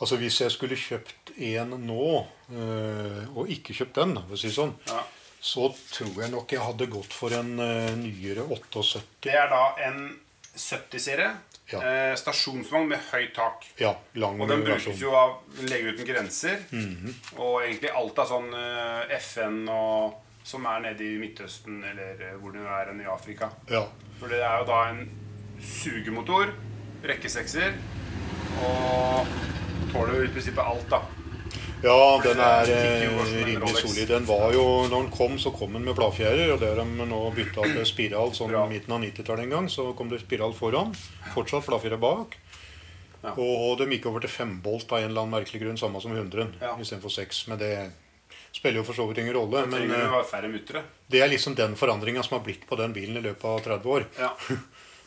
Altså Hvis jeg skulle kjøpt en nå, øh, og ikke kjøpt den, for å si sånn, Ja. så tror jeg nok jeg hadde gått for en øh, nyere 78. Det er da en 70-serie. Ja. Eh, stasjonsvogn med høyt tak. Ja, lang Og den brukes versjon. jo av Lege uten grenser. Mhm. Og egentlig alt av sånn eh, FN og, som er nede i Midtøsten eller eh, hvor det nå er enn i Afrika. Ja. For det er jo da en sugemotor, rekkesekser, og tåler jo i prinsippet alt, da. Ja, den er eh, rimelig solid. Den var jo, når den kom, så kom den med bladfjærer, og det har de nå bytta til spiral sånn Bra. midten av 90-tallet en gang. Så kom det spiral foran. Fortsatt bladfjærer bak. Ja. Og de gikk over til fembolt av en eller annen merkelig grunn, samme som 100 Ja. istedenfor seks. Men det spiller jo for så vidt ingen rolle. Men eh, det er liksom den forandringa som har blitt på den bilen i løpet av 30 år. Ja.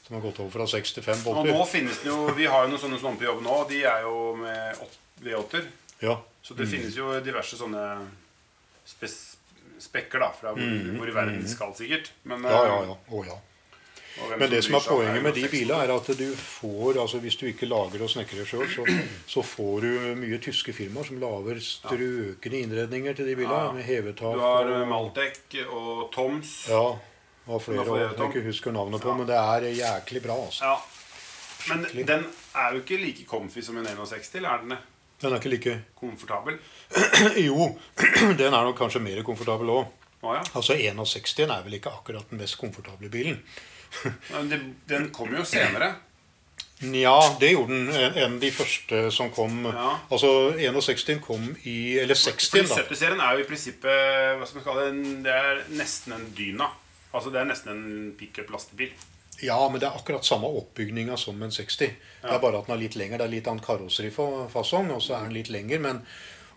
Som har gått over fra seks til fem Og nå finnes det jo Vi har jo noen sånne som er på jobb nå, de er jo med V8-er. Ja. Så det finnes jo diverse sånne spes spekker da, fra hvor, hvor i verden de skal, sikkert. Men, Mm, ja, ja, eh, ja. Oh, ja. Men det som er poenget med de 61? bilene, er at du får, altså hvis du ikke lager og snekrer sjøl, så, så får du mye tyske firmaer som lager strøkne innredninger til de bilene. Ja. Med hevetak Du har Maltec og Maltek og Toms. Ja. Og flere jeg ikke husker navnet på, men det er jæklig bra. altså. Ja. Men den er jo ikke like comfy som en 61, eller er den det? Den er ikke like Komfortabel? Jo, den er nok kanskje mer komfortabel òg. Ah, ja. Altså 61 er vel ikke akkurat den mest komfortable bilen. Men den kom jo senere. Ja, det gjorde den En, en de første som kom. Ja. Altså 61 kom i Eller 60, Fordi da. 70-serien er jo i prinsippet hva skal man kalle det, det er nesten en Dyna. Altså Det er nesten en pickup-lastebil. Ja, men det er akkurat samme oppbygninga som en 60. Det er bare at den er litt lengre. Det er litt annen karosserifasong, og så er den litt lengre. Men,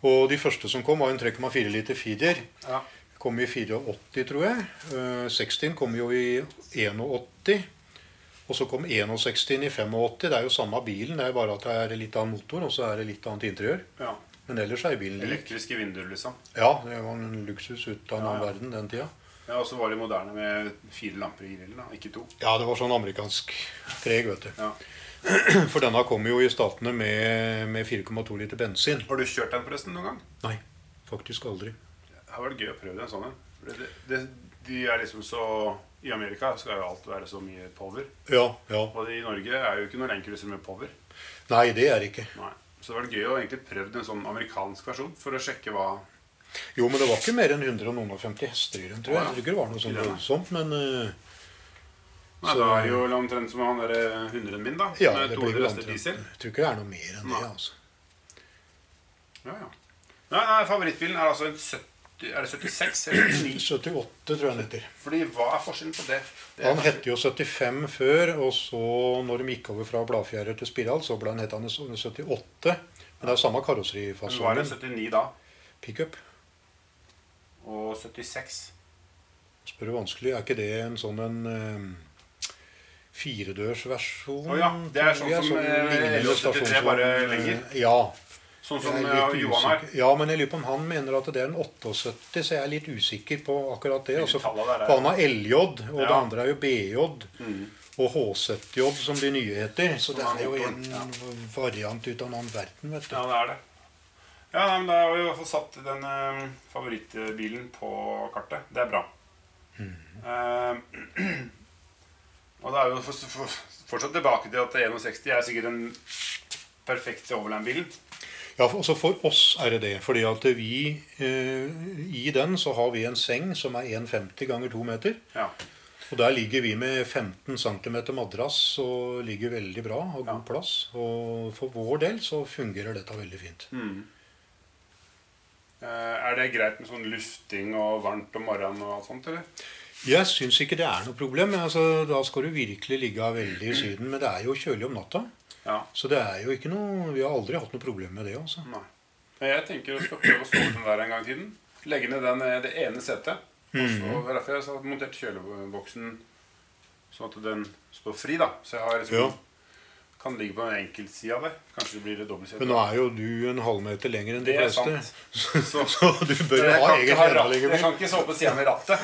og de første som kom, var en 3,4 liter feeder. Ja. Kom i 84, tror jeg. Eh, 60 kom jo i 81. Og så kom 61 i 85. Det er jo samme bilen, det er bare at det er litt annen motor, og så er det litt annet interiør. ja. Men ellers er bilen lik. Elektriske vinduer, liksom. Ja, det var en luksus ut av en Ja, annen ja. verden den tida. Ja, Og så var de moderne med fire lamper i grillen, da, ikke to. Ja, det var sånn amerikansk preg, vet du. Ja. For denne kom jo i statene med, med 4,2 liter bensin. Har du kjørt den forresten noen gang? Nei, faktisk aldri. Det har vært gøy å prøve en sånn en. Det, det, de er liksom så I Amerika skal jo alt være så mye power. Ja, ja. Og i Norge er jo ikke noen landcruiser med power. Nei, det er det ikke. Nei. Så det hadde vært gøy å egentlig prøve en sånn amerikansk versjon for å sjekke hva Jo, men det var ikke mer enn 150 hester i den, tror jeg. Jeg tror ikke det var noe sånn voldsomt, men uh, Nei, Da er det jo omtrent som han derre hunderen min, da. ja, med det blir vel hester omtrent diesel. Jeg tror ikke det er noe mer enn Nei. det, altså. Ja, ja. Nei, nei, favorittbilen er altså en 70 Er det 76 eller 79? 78, tror jeg den heter. Fordi hva er forskjellen på det? det Han het jo 75 før, og så når de gikk over fra bladfjærer til spiral, så ble han het han 78. Men det er samme Men er det en 79 da? Pickup. Og 76? Spør du vanskelig, er ikke det en sånn en eh, firedørsversjon? Å ja, det er sånn som, eh, lignende L83 bare eh, lenger. Ja. Sånn som er eh, Johan har. Ja, men jeg lurer på om han mener at det er en 78, så jeg er litt usikker på akkurat det. Altså, er? for han har LJ, og det andre er jo BJ. Mm. Og HZJ, som de nye heter. Så det er er jo en variant ut av en annen verden, vet du. Ja, det er det. Ja, nei, men Da har vi i hvert fall satt den eh, favorittbilen på kartet. Det er bra. Mm. Eh, Og det er jo for, for, fortsatt tilbake til at 61 er sikkert den perfekte overland-bilen. Ja, altså For oss er det det. fordi at vi eh, I den så har vi en seng som er 1,50 ganger 2 meter. Ja. Og der ligger vi med 15 cm madrass og ligger veldig bra og god Ja. plass. Og for vår del så fungerer dette veldig fint. Eh, Er det greit med sånn lufting og varmt om morgenen og alt sånt, eller? Jeg syns ikke det er noe problem. Altså, da skal du virkelig ligge veldig i Syden. Men det er jo kjølig om natta. Ja. Så det er jo ikke noe Vi har aldri hatt noe problem med det. altså. Nei. Jeg tenker å skal prøve å sove den der en gang i tiden. Legge ned den, eh, det ene setet. Og så Mhm. er derfor jeg har montert kjøleboksen sånn at den står fri. da Så jeg har liksom. Kan ligge på en enkeltside av det. Kanskje det blir et dobbeltsete. Men nå er jo du en halvmeter lenger enn de Det fleste. sant. Så, Så du bør ha egen ha enda ratt, lenger jeg kan ikke sove på sida med rattet.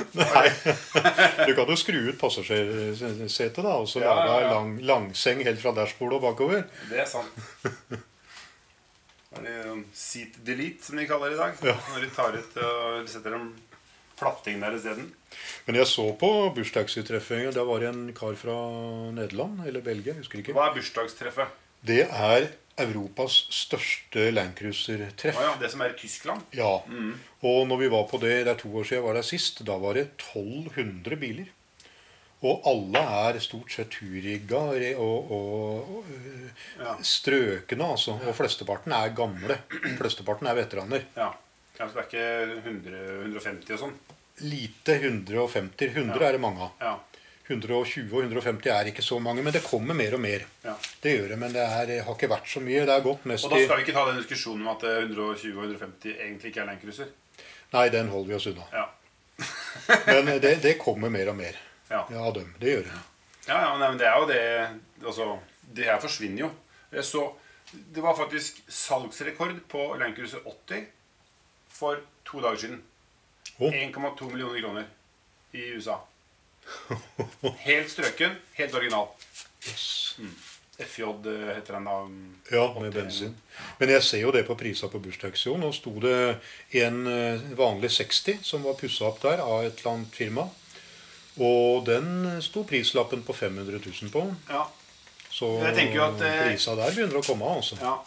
Du kan jo skru ut passasjersetet da, og så Ja, lage ja, ja. lang, langseng helt fra dashbordet og bakover. Det er sant. Det er det sånn seat delete, som de kaller det i dag. Når de tar ut og setter en platting der isteden. Men jeg så på bursdagsuttreffet. Da var det en kar fra Nederland eller Belgia. husker ikke. Hva er bursdagstreffet? Det er Europas største landcruisertreff. Ah, ja, det som er i Tyskland? Ja. Og når vi var på det, det er to år siden jeg var der sist, da var det 1200 biler. Og alle er stort sett turrigga og, og, og Ja. strøkne, altså. Og flesteparten er gamle. Flesteparten er veteraner. Ja. Det er ikke 100, 150 og sånn? Lite 150. 100 Ja. er det mange av. Ja. 120 og 150 er ikke så mange, men det kommer mer og mer. ja. Det gjør det, men det er, har ikke vært så mye. Det er gått mest Og da skal vi ikke ta den diskusjonen om at eh, 120 og 150 egentlig ikke er landcruiser. Nei, den holder vi oss unna. Ja. Men det, det kommer mer og mer Ja. ja, dem. Det gjør det. Ja, ja, nei, men det er jo det Altså, det her forsvinner jo. Så Det var faktisk salgsrekord på Landcruiser 80 for to dager siden. Oh. 1,2 millioner kroner i USA. Helt strøken, helt original. FJ eh, heter den da. Ja, med bensin. Men jeg ser jo det på prisa på bursdagsjonen. Nå sto det en eh, vanlig 60 som var pussa opp der av et eller annet firma. Og den sto prislappen på 500 000 på. Ja. Så Jeg jo at, eh, prisa der begynner å komme, altså. ja.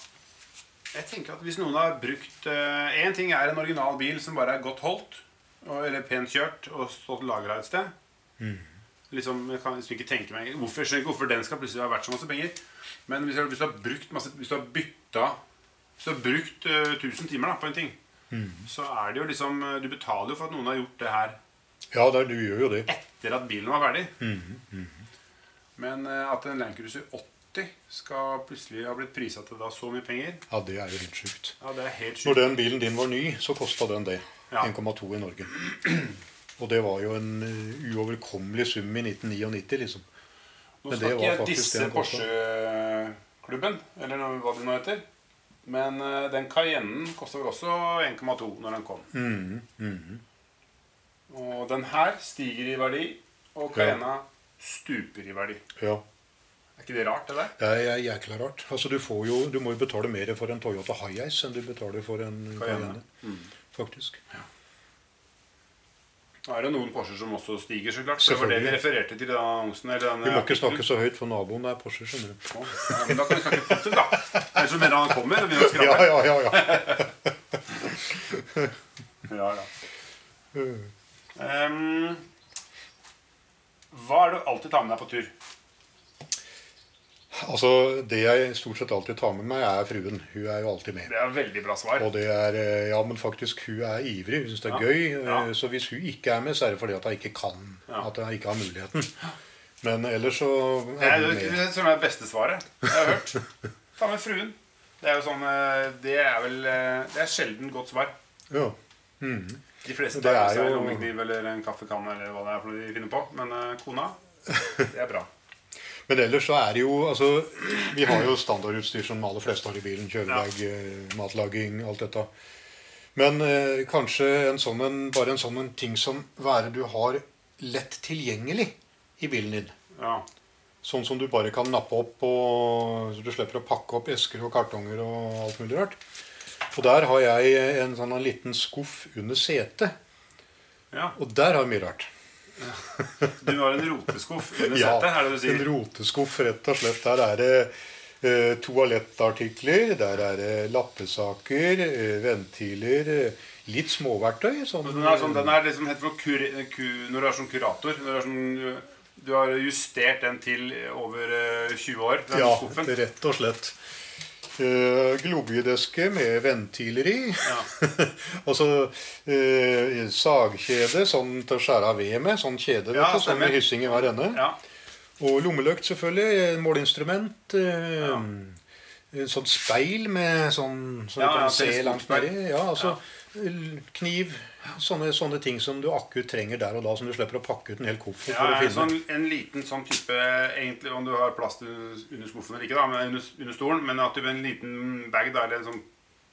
Jeg tenker at hvis noen har brukt Én ting er en original bil som bare er godt holdt, og- eller pent kjørt og stått lagra et sted. Liksom, jeg kan liksom ikke tenke meg hvorfor, ikke hvorfor den skal plutselig ha vært så masse penger. Men hvis, hvis du har brukt masse Hvis du har bytta Hvis du har brukt uh, 1000 timer da, på en ting, så er det jo liksom eh, Du betaler jo for at noen har gjort det her Ja, der, du gjør jo det. etter at bilen var ferdig. Men uh, at en Land Cruiser 80 skal plutselig ha blitt prisa til da så mye penger, Ja, det er jo helt sjukt. ja, det er helt Når den bilen din var ny, så kosta den det. Ja. 1,2 i Norge. Og det var jo en eh, uoverkommelig sum i 1999, liksom. Nå Men skal det ikke var jeg disse. Porsche-klubben, eller hva det nå heter. Men eh, den Cayennen kosta vel også 1,2 når den kom. Mhm, Og den her stiger i verdi, og Cayenna stuper i verdi. Ja. Er ikke det rart, det der? Det er jækla rart. Altså, du, får jo, du må jo betale mer for en Toyota Hiace enn du betaler for en Cayenne. Cayenne. Faktisk. Nå er det noen Porscher som også stiger, så klart. Det var det vi refererte til i annonsen. Eller den Vi må ikke snakke så høyt, for naboen er Porsche, skjønner du. Ja, men da kan vi snakke positivt, da. Ellers så mener han kommer og begynner å Ja, skrape. ja, ja. ja. Ja, ja. Um, hva er det du alltid tar med deg på tur? Altså, Det jeg stort sett alltid tar med meg, er fruen. Hun er jo alltid med. Det er veldig bra svar. Og det er, eh, ja, men faktisk, hun er ivrig. Hun syns det er Ja, gøy. ja. eh, Så hvis hun ikke er med, så er det fordi at hun ikke kan. Ja. At hun ikke har muligheten. Men ellers så Det er hun med. Det er det beste svaret jeg har hørt. Ta med fruen. Det er jo sånn eh, Det er vel Det er sjelden godt svar. Ja. De fleste tar med seg jo- lommekniv eller en kaffekanne eller hva det er for noe de finner på. Men kona, det er bra. Men ellers så er det jo altså, Vi har jo standardutstyr som alle fleste har i bilen. Kjølebag, ja. matlaging, alt dette. Men eh, kanskje en sånn en, bare en sånn en ting som er du har lett tilgjengelig i bilen din. Ja. Sånn som du bare kan nappe opp, og, så du slipper å pakke opp esker og kartonger og alt mulig rart. Og der har jeg en sånn en liten skuff under setet. ja. Og der har jeg mye rart. Du har en roteskuff under Ja, setet, er det du en roteskuff, rett og slett. Der er det eh, toalettartikler, der er det lappesaker, eh, ventiler, eh, litt småverktøy. Sånn, Den er, sånn, den er liksom helt for kur, kur, Når du er sånn kurator når du, er sånn, du har justert den til over eh, 20 år, den ja, skuffen. rett og slett. Uh, Globiedeske med ventiler i. Ja. og så uh, sagkjede sånn til å skjære av ved med. Sånn kjede, Ja, sånn med hyssing i hver ende. Ja. Og lommeløkt, selvfølgelig. Måleinstrument. Uh, ja. Sånt speil med sånn så du kan se langt nedi. Ja, altså, Kniv. Sånne, sånne ting som du akutt trenger der og da, som du slipper å pakke ut en hel koffert Ja, for å finne. sånn, en liten sånn type Egentlig om du har plass til under skuffen eller ikke, da, men under, under stolen, men at du med en liten bag da, eller en sånn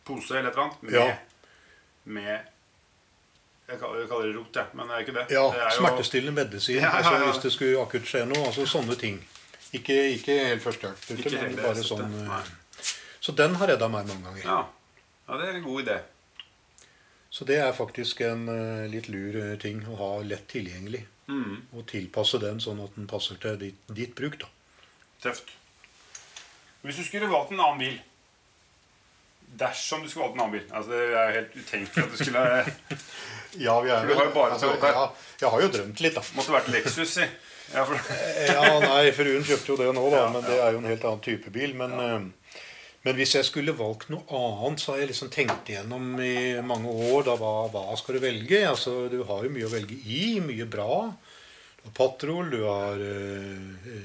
pose eller et eller annet med, Ja. med Jeg kaller, jeg kaller det rot, jeg, men det er ikke det. Ja, det jo- Smertestillende medisin. Ja, ja, Altså, ja. hvis det skulle akutt skje noe. Altså sånne ting. Ikke, ikke helt førstehjelp, men bare sånn Nei. eh, Så den har redda meg mange ganger. Ja. ja, det er en god idé. Så det er faktisk en eh, litt lur eh, ting å ha lett tilgjengelig. Mm, Og tilpasse den sånn at den passer til ditt, ditt bruk. da. tøft. Hvis du skulle valgt en annen bil Dersom du skulle valgt en annen bil Altså Det er helt utenkelig at du skulle Ja, vi er For du har jo bare altså, ja, Jeg har jo drømt litt, da. Måtte vært Lexus, si. Ja, for, Ja, nei, fruen kjøpte jo det nå, da, Ja, men det er jo en helt annen type bil. Men, eh, men hvis jeg skulle valgt noe annet, så har jeg liksom tenkt igjennom i mange år da, hva, hva skal du velge? Altså, Du har jo mye å velge i. Mye bra. Du har Patrol, du har eh,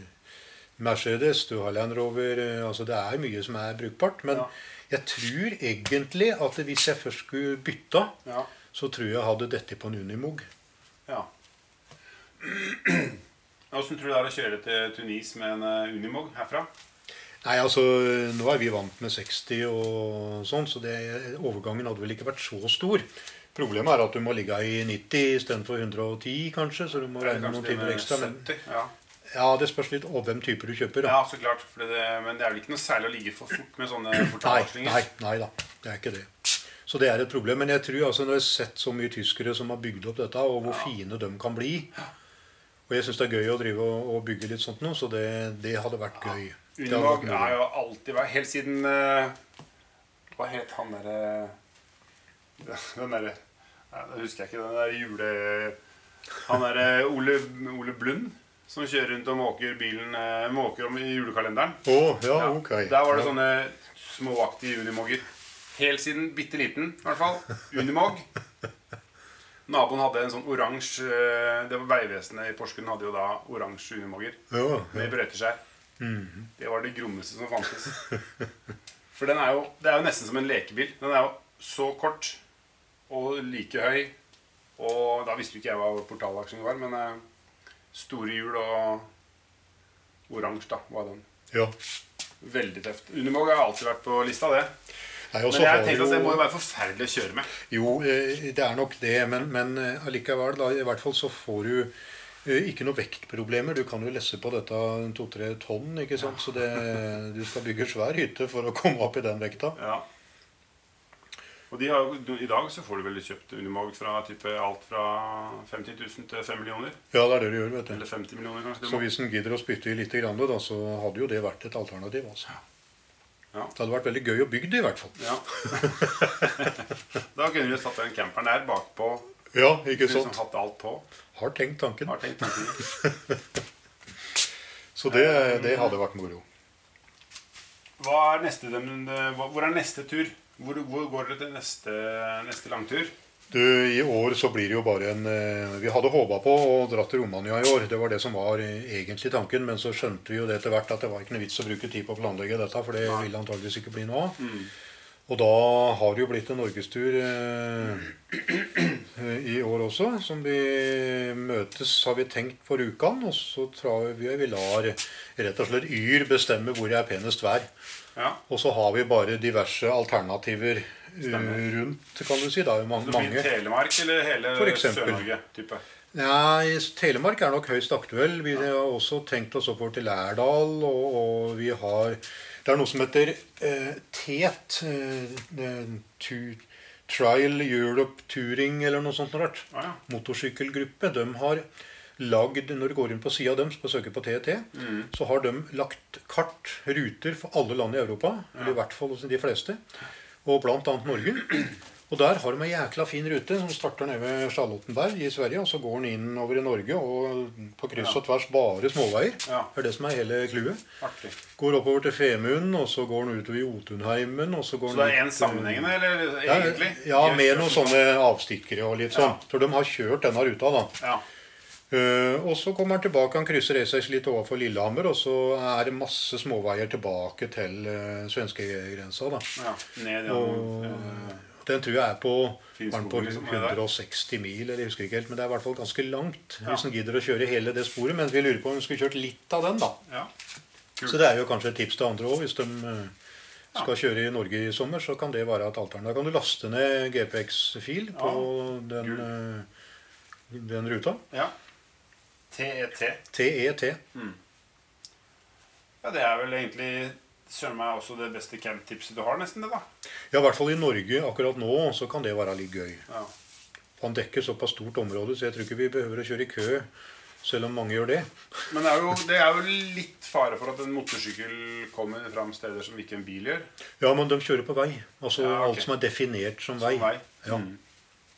Mercedes, du har Land Rover. uh, altså Det er mye som er brukbart. Men Ja. jeg tror egentlig at hvis jeg først skulle bytta, ja, så tror jeg jeg hadde dette på en Unimog. ja. Åssen tror du det er å kjøre til Tunis med en Unimog herfra? Nei, altså, Nå er vi vant med 60 og sånn, så det, overgangen hadde vel ikke vært så stor. Problemet er at du må ligge i 90 istedenfor 110, kanskje. Så du må regne noen timer ekstra. 70? Ja. ja, Det spørs litt og hvem typer du kjøper. Da. ja, så klart. Det, men det er vel ikke noe særlig å ligge for fort med sånne Nei, portasjevarslinger? nei, nei da. Det er ikke det. Så det er et problem. Men jeg tror altså, når jeg har sett så mye tyskere som har bygd opp dette, og hvor fine de kan bli Og jeg syns det er gøy å drive og, og bygge litt sånt nå, så det, det hadde vært gøy. Unimog har jo alltid vært Helt siden eh, Hva het han derre Den derre Det husker jeg ikke. Den der jule... Han derre Ole, Ole Blund som kjører rundt og måker bilen eh, Måker om i julekalenderen. Oh, ja, Ja, ok. Der var det sånne småaktige unimogger. Helt siden bitte liten, i hvert fall. Unimog. Naboen hadde en sånn oransje Det var Vegvesenet i Porsgrunn hadde jo da oransje unimogger Ja, ja. med brøyteskjær. Mhm. Det var det grommeste som fantes. For den er jo, det er jo nesten som en lekebil. Den er jo så kort og like høy. Og da visste jo ikke jeg hva portalaksjen var, men eh, store hjul og oransje, da, var den. ja. Veldig tøft. Unimog har alltid vært på lista, det. Nei, Men jeg tenkte at det må jo være forferdelig å kjøre med. Jo, eh, det er nok det, men, men eh, allikevel, da, i hvert fall så får du ikke noe vektproblemer. Du kan jo lesse på dette to-tre tonn, ikke sant? så det, du skal bygge svær hytte for å komme opp i den vekta. Ja. Og de har, I dag så får du vel kjøpt Unimog fra type alt fra 50 000 til 5 millioner. Ja, det er det du gjør, vet du. Eller 50 millioner, kanskje. Så hvis en gidder å spytte i litt, grann, da, så hadde jo det vært et alternativ. altså. Ja. Det hadde vært veldig gøy å bygge det, i hvert fall. Ja. da kunne vi jo satt den camperen der bakpå. Ja, ikke sant. Liksom hatt alt på. Har tenkt tanken. Har tenkt tanken. Så det, det hadde vært moro. Er neste, hvor er neste tur? Hvor, hvor går dere til neste, neste langtur? Du, I år så blir det jo bare en eh, Vi hadde håpa på å dra til Romania i år. Det var det som var eh, egentlig tanken. Men så skjønte vi jo det etter hvert at det var ikke noe vits å bruke tid på å planlegge dette. For det ville antageligvis ikke bli noe av. Og da har det jo blitt en norgestur eh, i år også. Som vi møtes, har vi tenkt på Rjukan. Og så tror vi vi lar rett og slett Yr bestemme hvor det er penest vær. Ja. Og så har vi bare diverse alternativer eh, Stemmer. rundt, kan du si. Det er jo mange. Så det blir. Telemark eller hele For. Sør-Norge? Nei, Telemark er nok høyst aktuell. Vi har også tenkt oss oppover til Lærdal. Og, og vi har Det er noe som heter eh, TET. Eh, to, Trial Europe Touring eller noe sånt noe rart. Ah, ja. Motorsykkelgruppe. De har lagd Når du går inn på sida deres og søker på TET, så har de lagt kart, ruter, for alle land i Europa. Eller i hvert fall de fleste. Og annet Norge. Og der har de ei jækla fin rute som starter nede ved Charlottenberg i Sverige. Og så går den inn over i Norge, og på kryss og tvers bare småveier. Ja. Det er det som er hele clouet. Går oppover til Femund, og så går den utover Jotunheimen. Og så går Så det er én sammenhengende, eller ja, egentlig? ja, De med noen sånn. sånne avstikkere og litt sånn. Ja. Så de har kjørt denne ruta, da. Ja. Uh, og så kommer han tilbake, han krysser E6 litt overfor Lillehammer, og så er det masse småveier tilbake til uh, svenskegrensa, da. ja. Ned Og gjennom eh, den tror jeg er på, på liksom, er det der? 160 mil, eller jeg husker ikke helt, men det er i hvert fall ganske langt. Ja. Hvis en gidder å kjøre hele det sporet. Men vi lurer på om vi skulle kjørt litt av den, da. Ja. Så det er jo kanskje et tips til andre òg. Hvis de eh, skal kjøre i Norge i sommer, så kan det være et alternativ. Da kan du laste ned GPX-fil på den, eh, den ruta. ja. TET. TET. Ja, det er vel egentlig søren meg også det beste camp-tipset du har, nesten det, da. Ja, i hvert fall i Norge akkurat nå så kan det være litt gøy. Ja. Han dekker såpass stort område, så jeg tror ikke vi behøver å kjøre i kø. Selv om mange gjør det. Men det er, jo, det er jo litt fare for at en motorsykkel kommer fram steder som ikke en bil gjør. Ja, men de kjører på vei. Altså Ja, okay. alt som er definert som vei. Vei. Ja. Mm.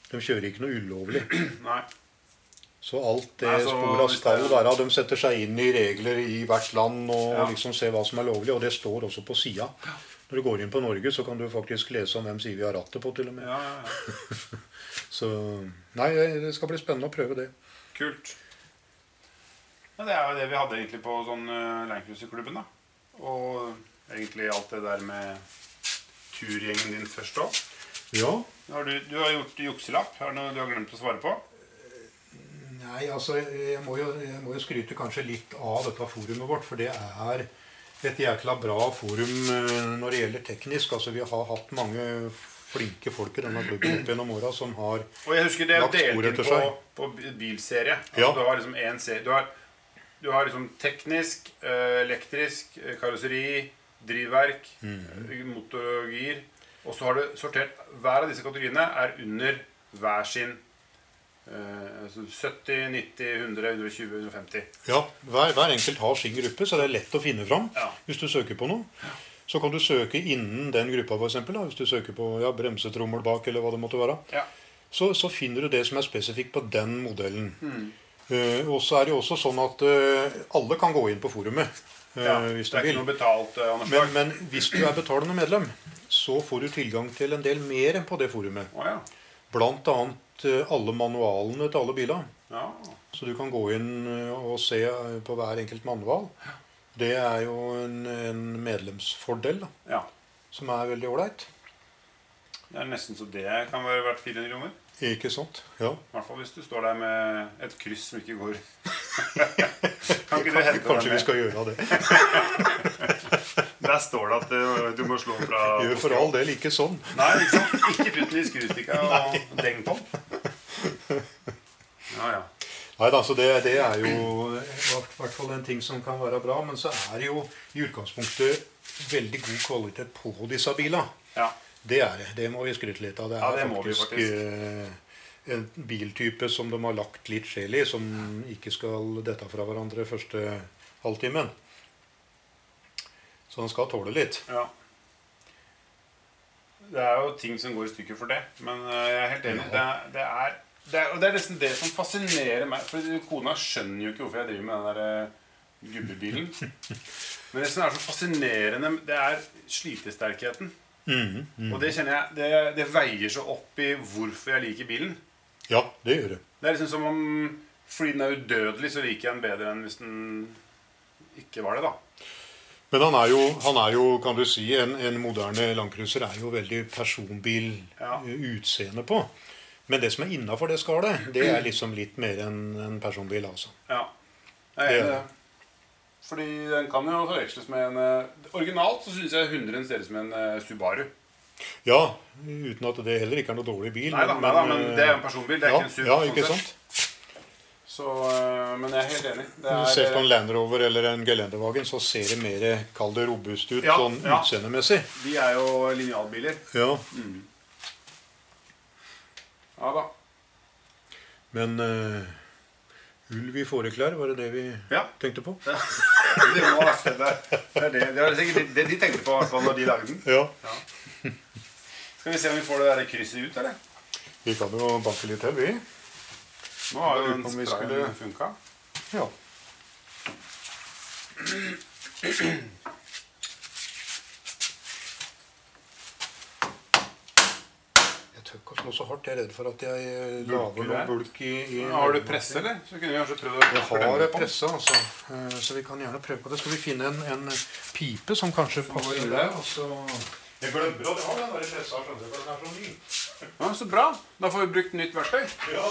De kjører ikke noe ulovlig. Nei. Så alt det altså, sporet av hvis der, De setter seg inn i regler i hvert land og Ja. liksom ser hva som er lovlig. Og det står også på sida. Når du går inn på Norge, så kan du faktisk lese om hvem sier vi har rattet på, til og med. Ja, ja, ja. Så nei, det skal bli spennende å prøve det. Kult. Ja, det er jo det vi hadde egentlig på sånn uh, Landcruiser-klubben, da. Og egentlig alt det der med turgjengen din først òg. Ja. Har du, du har gjort jukselapp. Har du noe du har glemt å svare på? Nei, altså, jeg må, jo, jeg må jo skryte kanskje litt av dette forumet vårt, for det er et jækla bra forum eh, når det gjelder teknisk. Altså, vi har hatt mange flinke folk i denne klubben opp gjennom åra som har Og jeg husker det er delt inn på, på bilserie. Altså, Ja. Du har liksom én serie. Du har, du har liksom teknisk, eh, elektrisk, eh, karosseri, drivverk, mm. motor og gir. Og så har du sortert Hver av disse kategoriene er under hver sin 70, 90, 100, 120, 150. Ja, hver, hver enkelt har sin gruppe, så det er lett å finne fram Ja. hvis du søker på noe. Så kan du søke innen den gruppa, for eksempel, da, Hvis du søker på ja, bremsetrommel bak, eller hva det måtte være. Ja. Så, så finner du det som er spesifikt på den modellen. Eh, og så er det jo også sånn at eh, alle kan gå inn på forumet eh, ja. hvis ikke vil. betalt uh, Men, men hvis du er betalende medlem, så får du tilgang til en del mer enn på det forumet. Oh, ja. Blant annet eh, alle manualene til alle biler. ja. Så du kan gå inn eh, og se eh, på hver enkelt manual. Det er jo en, en medlemsfordel da, Ja. som er veldig ålreit. Det er nesten så det kan være verdt 400 kroner. Ikke sant? Ja. I hvert fall hvis du står der med et kryss som ikke går Kan ikke du hente Kanskje vi skal gjøre det. Der står det at uh, du må slå fra Gjør for all del ikke sånn. Nei, ikke sant? Ikke putt den i skrustikka og deng på den. Ja, ja. Nei da, så det, det er jo i hvert fall en ting som kan være bra. Men så er det jo i utgangspunktet veldig god kvalitet på disse bilene. ja. Det er det. Det må vi skryte litt av. Det er Ja, det faktisk, faktisk. eh, en biltype som de har lagt litt sjel i, som ikke skal dette fra hverandre første halvtimen. Så den skal tåle litt. ja. Det er jo ting som går i stykker for det. Men uh, jeg er helt enig. Det er, det er, det er, og det er nesten det som fascinerer meg. For kona skjønner jo ikke hvorfor jeg driver med den der uh, gubbebilen. Men det som er så fascinerende, det er slitesterkheten. Mhm, Og det kjenner jeg det, det veier så opp i hvorfor jeg liker bilen. Ja, det gjør det. Det er liksom som om fordi den er udødelig, så liker jeg den bedre enn hvis den ikke var det, da. Men han er jo, han er jo kan du si, en, en moderne landcruiser er jo veldig personbil Ja. eh, på. Men det som er innafor det skallet, det er liksom litt mer enn en personbil, altså. Ja. Jeg er enig i det. Fordi den kan jo forveksles med en eh, Originalt så syns jeg 100 ser ut som en eh, Subaru. Ja, uten at det heller ikke er noe dårlig bil. Nei da, nei da, men det er jo en personbil. Det er ja, ikke en SUV. Ja, sånn ikke sett. sant? Så, eh, men jeg er helt enig. Det Når du ser på en er, Land Rover eller en Gelendewagen, så ser det mer kall det robust ut Ja, sånn ja. utseendemessig. de er jo linealbiler. Ja, Ja da. men eh, Ulv i fåreklær, var det det vi Ja. tenkte på? Det må ha vært det. Det det, det er sikkert det de tenkte på hvert når de lagde den. Ja. Skal vi se om vi får det der krysset ut, eller? Vi kan jo banke litt til, vi. Nå har jo den sprayen skulle- funka. Ja. Ikke slå så hardt. Jeg er redd for at jeg eh, lager noe bulk i, i Har du presse, eller? Så kunne vi kanskje prøvd å Jeg har presse, altså. Eh, Så vi kan gjerne prøve på det. Skal vi finne en, en pipe som kanskje passer inn der? Altså. Jeg glemmer at jeg har den der pressa. skjønner du, for Den er så ny. Ja, så bra. Da får vi brukt nytt verktøy. Ja.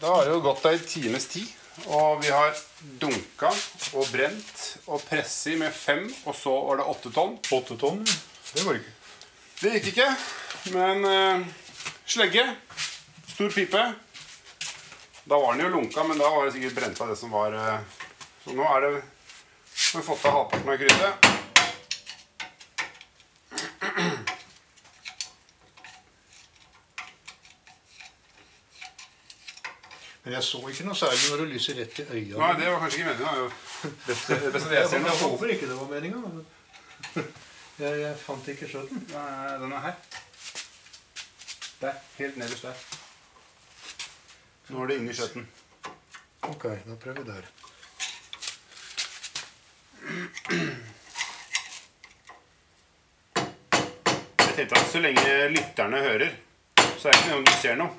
Da har det jo gått ei times tid. Og vi har dunka og brent og presset med fem, og så var det åtte tonn. Åtte tonn? Det går ikke. Det gikk ikke, men uh, slegge, stor pipe. Da var den jo lunka, men da var det sikkert brent av det som var uh, Så nå er det Nå har vi fått av halvparten av krysset. Men jeg så ikke noe særlig når du lyser rett i øya. Nei, det var kanskje ikke. Det det beste jeg jeg, håper ikke det var meninga. Jeg, jeg fant ikke skjøten. Nei, Den er her. Der. Helt nederst der. Nå er det inni skjøtten. Ok, da prøver vi der. Jeg tenkte at så lenge lytterne hører, så er det ikke noe om du ser noe.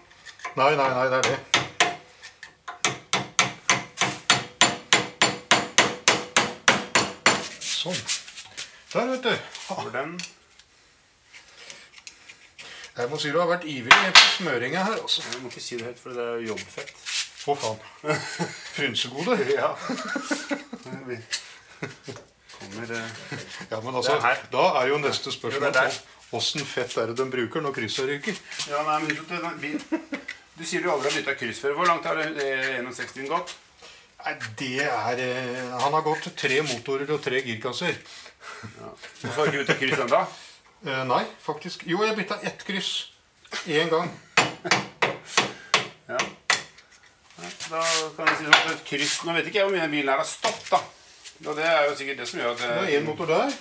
Nei, nei, nei, det er det. Sånn. Der, vet du. Hvor den Jeg må si du har vært ivrig på smøringa her, også. Jeg må ikke si det høyt, for det er jo jobbfett. Å, faen. Frynsegode. Ja. Kommer eh, Ja, men altså, Det er her. da er jo neste Jo, spørsmål det er der. Åssen fett er det de bruker når krysset ryker? Ja, nei, men du, du, Du sier du aldri har bytta kryss før. Hvor langt har det eh, 61 gått? Nei, det er eh, Han har gått tre motorer og tre girkasser. Og så har du ikke bytta kryss ennå? Uh, nei, faktisk. Jo, jeg bytta ett kryss. Én gang. Ja. Da kan jeg si sånn at et kryss Nå vet ikke jeg hvor mye bilen her har stått, da. Og det er jo sikkert det som gjør at Det er én motor der.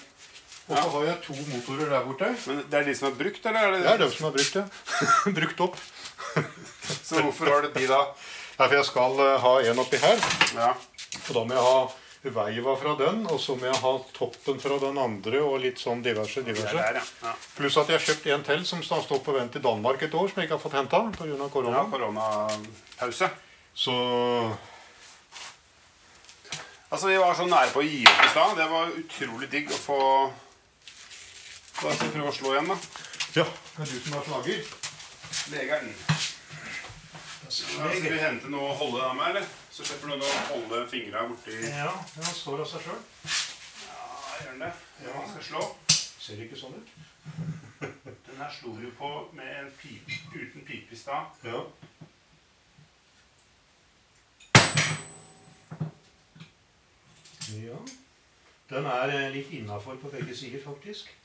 Og så har jeg to motorer der borte. Men det er de som er brukt, eller? Er det Det er de som har brukt ja. brukt opp. Så hvorfor har du de da? Nei, for jeg skal eh, ha en oppi her. Ja. Og da må jeg ha veiva fra den, og så må jeg ha toppen fra den andre, og litt sånn diverse. Er diverse. der, ja. ja. Pluss at jeg har kjøpt en til som har stått på vent i Danmark et år, som jeg ikke har fått henta pga. Ja, korona. koronapause. Så Altså, Vi var så nære på å gi opp i stad. Det var utrolig digg å få Da skal vi prøve å slå igjen, da. ja, det er du som har slager. Legeren. Ja, skal vi hente noe å holde av meg, eller? Så slipper noen å holde fingra borti Ja, den står av seg sjøl. gjør den det? Ja, han skal slå. Ser ikke sånn ut. Den her slo jo på med en pipe uten pipe i stad. Ja. ja. Den er eh, litt innafor på begge sider, faktisk.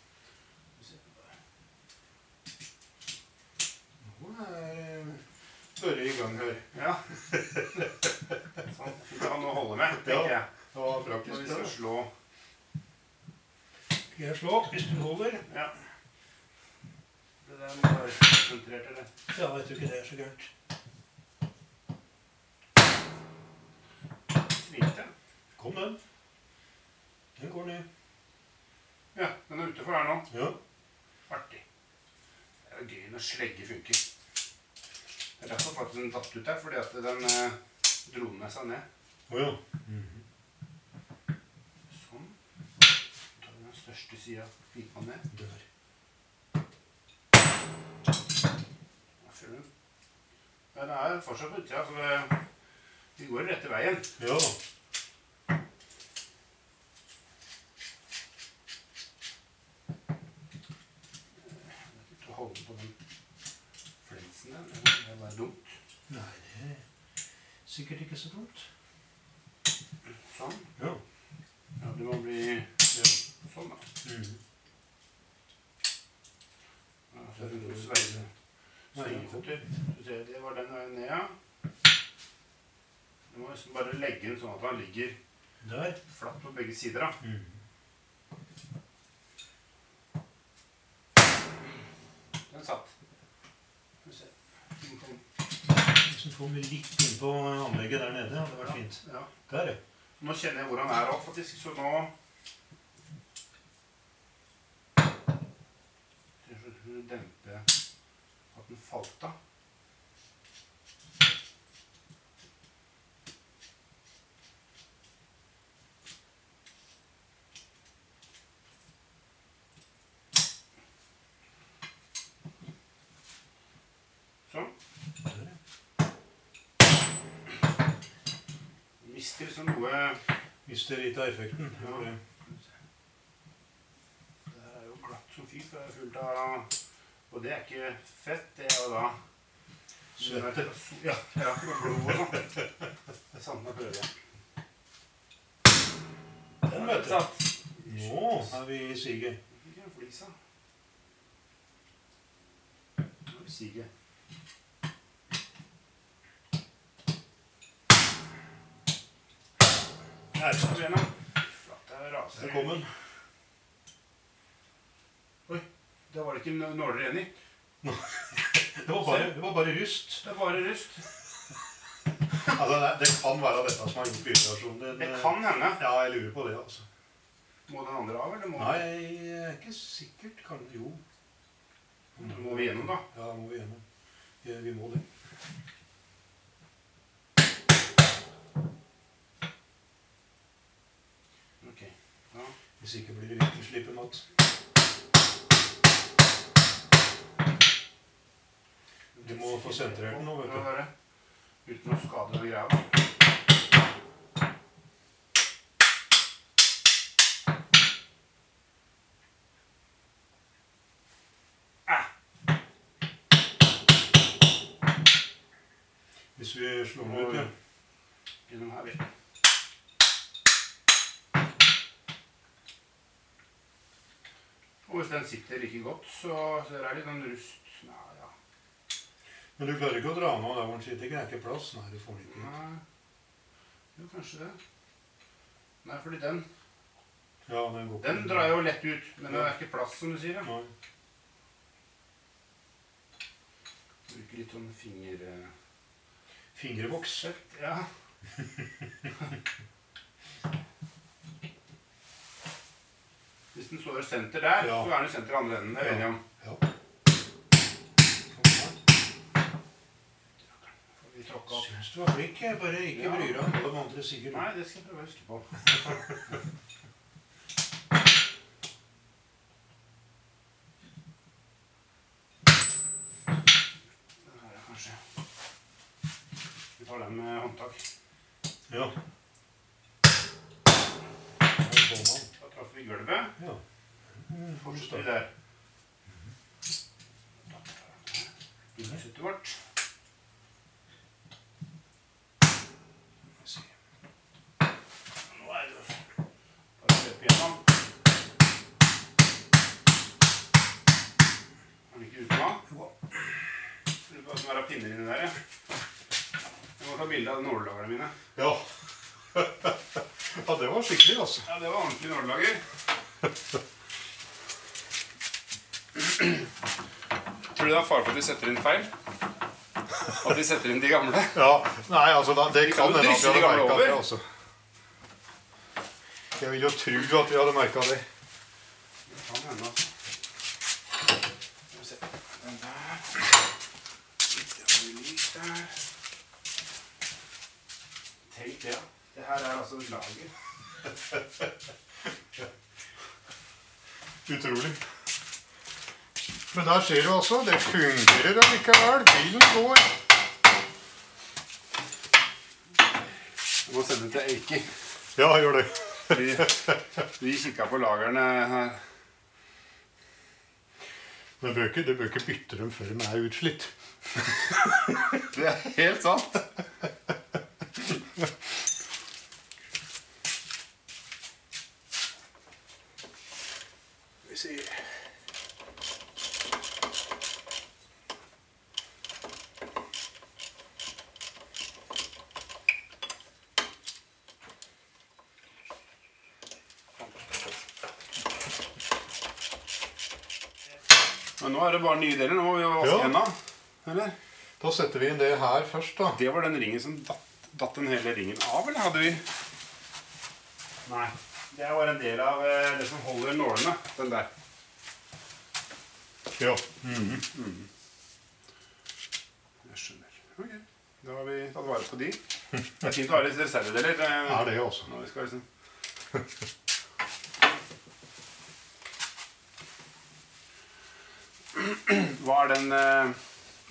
Nå er eh, i gang her. Ja. Sånn. Det å ha noe å holde med, tenker jeg. Ja, Når vi skal slå Skal jeg slå hvis du holder? Ja. Det der må være konsentrert, eller? Ja, jeg tror ikke det er så gærent. Svingte. Kom, den. Den går ned. Ja, den er utenfor her nå. Ja. Artig. Det er jo gøy når slegge funker. Det er derfor faktisk den datt ut her, fordi at den eh, dro med seg ned. Å ja. Sånn. tar vi den største sida pipa ned. Der. Da føler du. Den er fortsatt på utsida, så det, vi går rette veien. Ja. Jeg vet ikke å holde på den flensen der. Det er bare dumt. Det må bli sånn, da. Mhm. Ja, så er det noe sveise. Svingeføtter. Du ser, Det var den veien ned, ja. Må bare legge den sånn at han ligger Der. flatt på begge sider. da. Mm. Den satt. Skal vi se. Den kom. Hvis du kommer litt inn på anlegget der nede, hadde vært fint. Ja. Der, ja. Nå kjenner jeg hvor han er òg, faktisk. Så nå tror jeg dempe at den falt av. Sånn. Der, ja. Noe Mister litt av effekten. Ja. det. Det er jo glatt som fy, det er fullt av Og det er ikke fett, det er jo da Svette. Ja, ja, blod og sånn. Det nå prøver jeg. Den, vet du. Nå er vi i siget. En. Nå er vi siget. Den. Oi, da var det ikke nåler igjen i. Det var bare, det var bare rust. Det er bare rust. Altså, det, det kan være dette som har gjort vibrasjonen din. Det kan hende. Ja, jeg lurer på det, altså. Må den andre av, eller må, Nei, jeg er ikke sikkert. Kan, jo. må vi gjennom, da? Ja, må vi gjennom. Ja, vi må det. Ok. Ja. Hvis ikke blir det virkelig natt. Du må få sentrert den nå, vet du. Uten å skade noe greia. Ah, Hvis vi slår den ut, ja. gjennom her, vi. Og hvis den sitter like godt, så, så er det litt sånn rust. Nei, ja. Men du klarer ikke å dra den av der hvor den sitter? Det er ikke plass? Nei, du får den ikke ut. Nei. Jo, kanskje det. Nei, fordi den Ja, den går. Den drar jo lett ut, men det er ikke plass, som du sier. Ja. Nei. Bruker litt sånn finger... Fingervoks. Ja. Hvis den står i senter der, Ja. så er den senter andre enden. Det er vi enige om. Ja. Opp. Syns du var flink. Jeg bare ikke Ja. bryr deg om hva de andre sier. Nei, det skal jeg prøve å huske på. Den her er kanskje Vi tar den med håndtak. Ja. Vi gulvet. Ja. Fortsetter der. Vårt. Nå er det bare å løpe gjennom. Er den ikke ute nå? Jo. Det bare være pinner inni der, ja. Jeg må ta bilde av nålelagerne mine. Ja. ja, det var skikkelig, altså. Ja, det var ordentlig nålelager. Tror du det er fare for at de setter inn feil? At de setter inn de gamle? Ja, Nei, altså, da, det Vi kan kan jo hende at drysse vi de hadde gamle merka over. det. altså. Jeg vil jo tro at vi hadde merka. Det kan hende, altså. Skal vi se. Den der. Litt for lys der. Tenk det, ja. Det her er altså et lager. Utrolig. Men der ser du altså, det fungerer allikevel. Bilen går. Du må sende til Eiki. Ja, gjør det. Vi, vi kikka på lagrene her. Du bør ikke, du bør ikke bytte dem før de er utslitt. Det er helt sant. se. Men nå er det bare nye deler. Nå må vi vaske Ja. hendene. Eller? Da setter vi inn det her først, da. Det var den ringen som datt, datt den hele ringen av, eller hadde vi Nei. Det var en del av eh, det som holder nålene. Den der. Ja. Jeg skjønner. Ok. Da har vi tatt vare på de. Det er fint å ha litt reservedeler. Det Er det også. Når vi skal liksom Hva er den eh,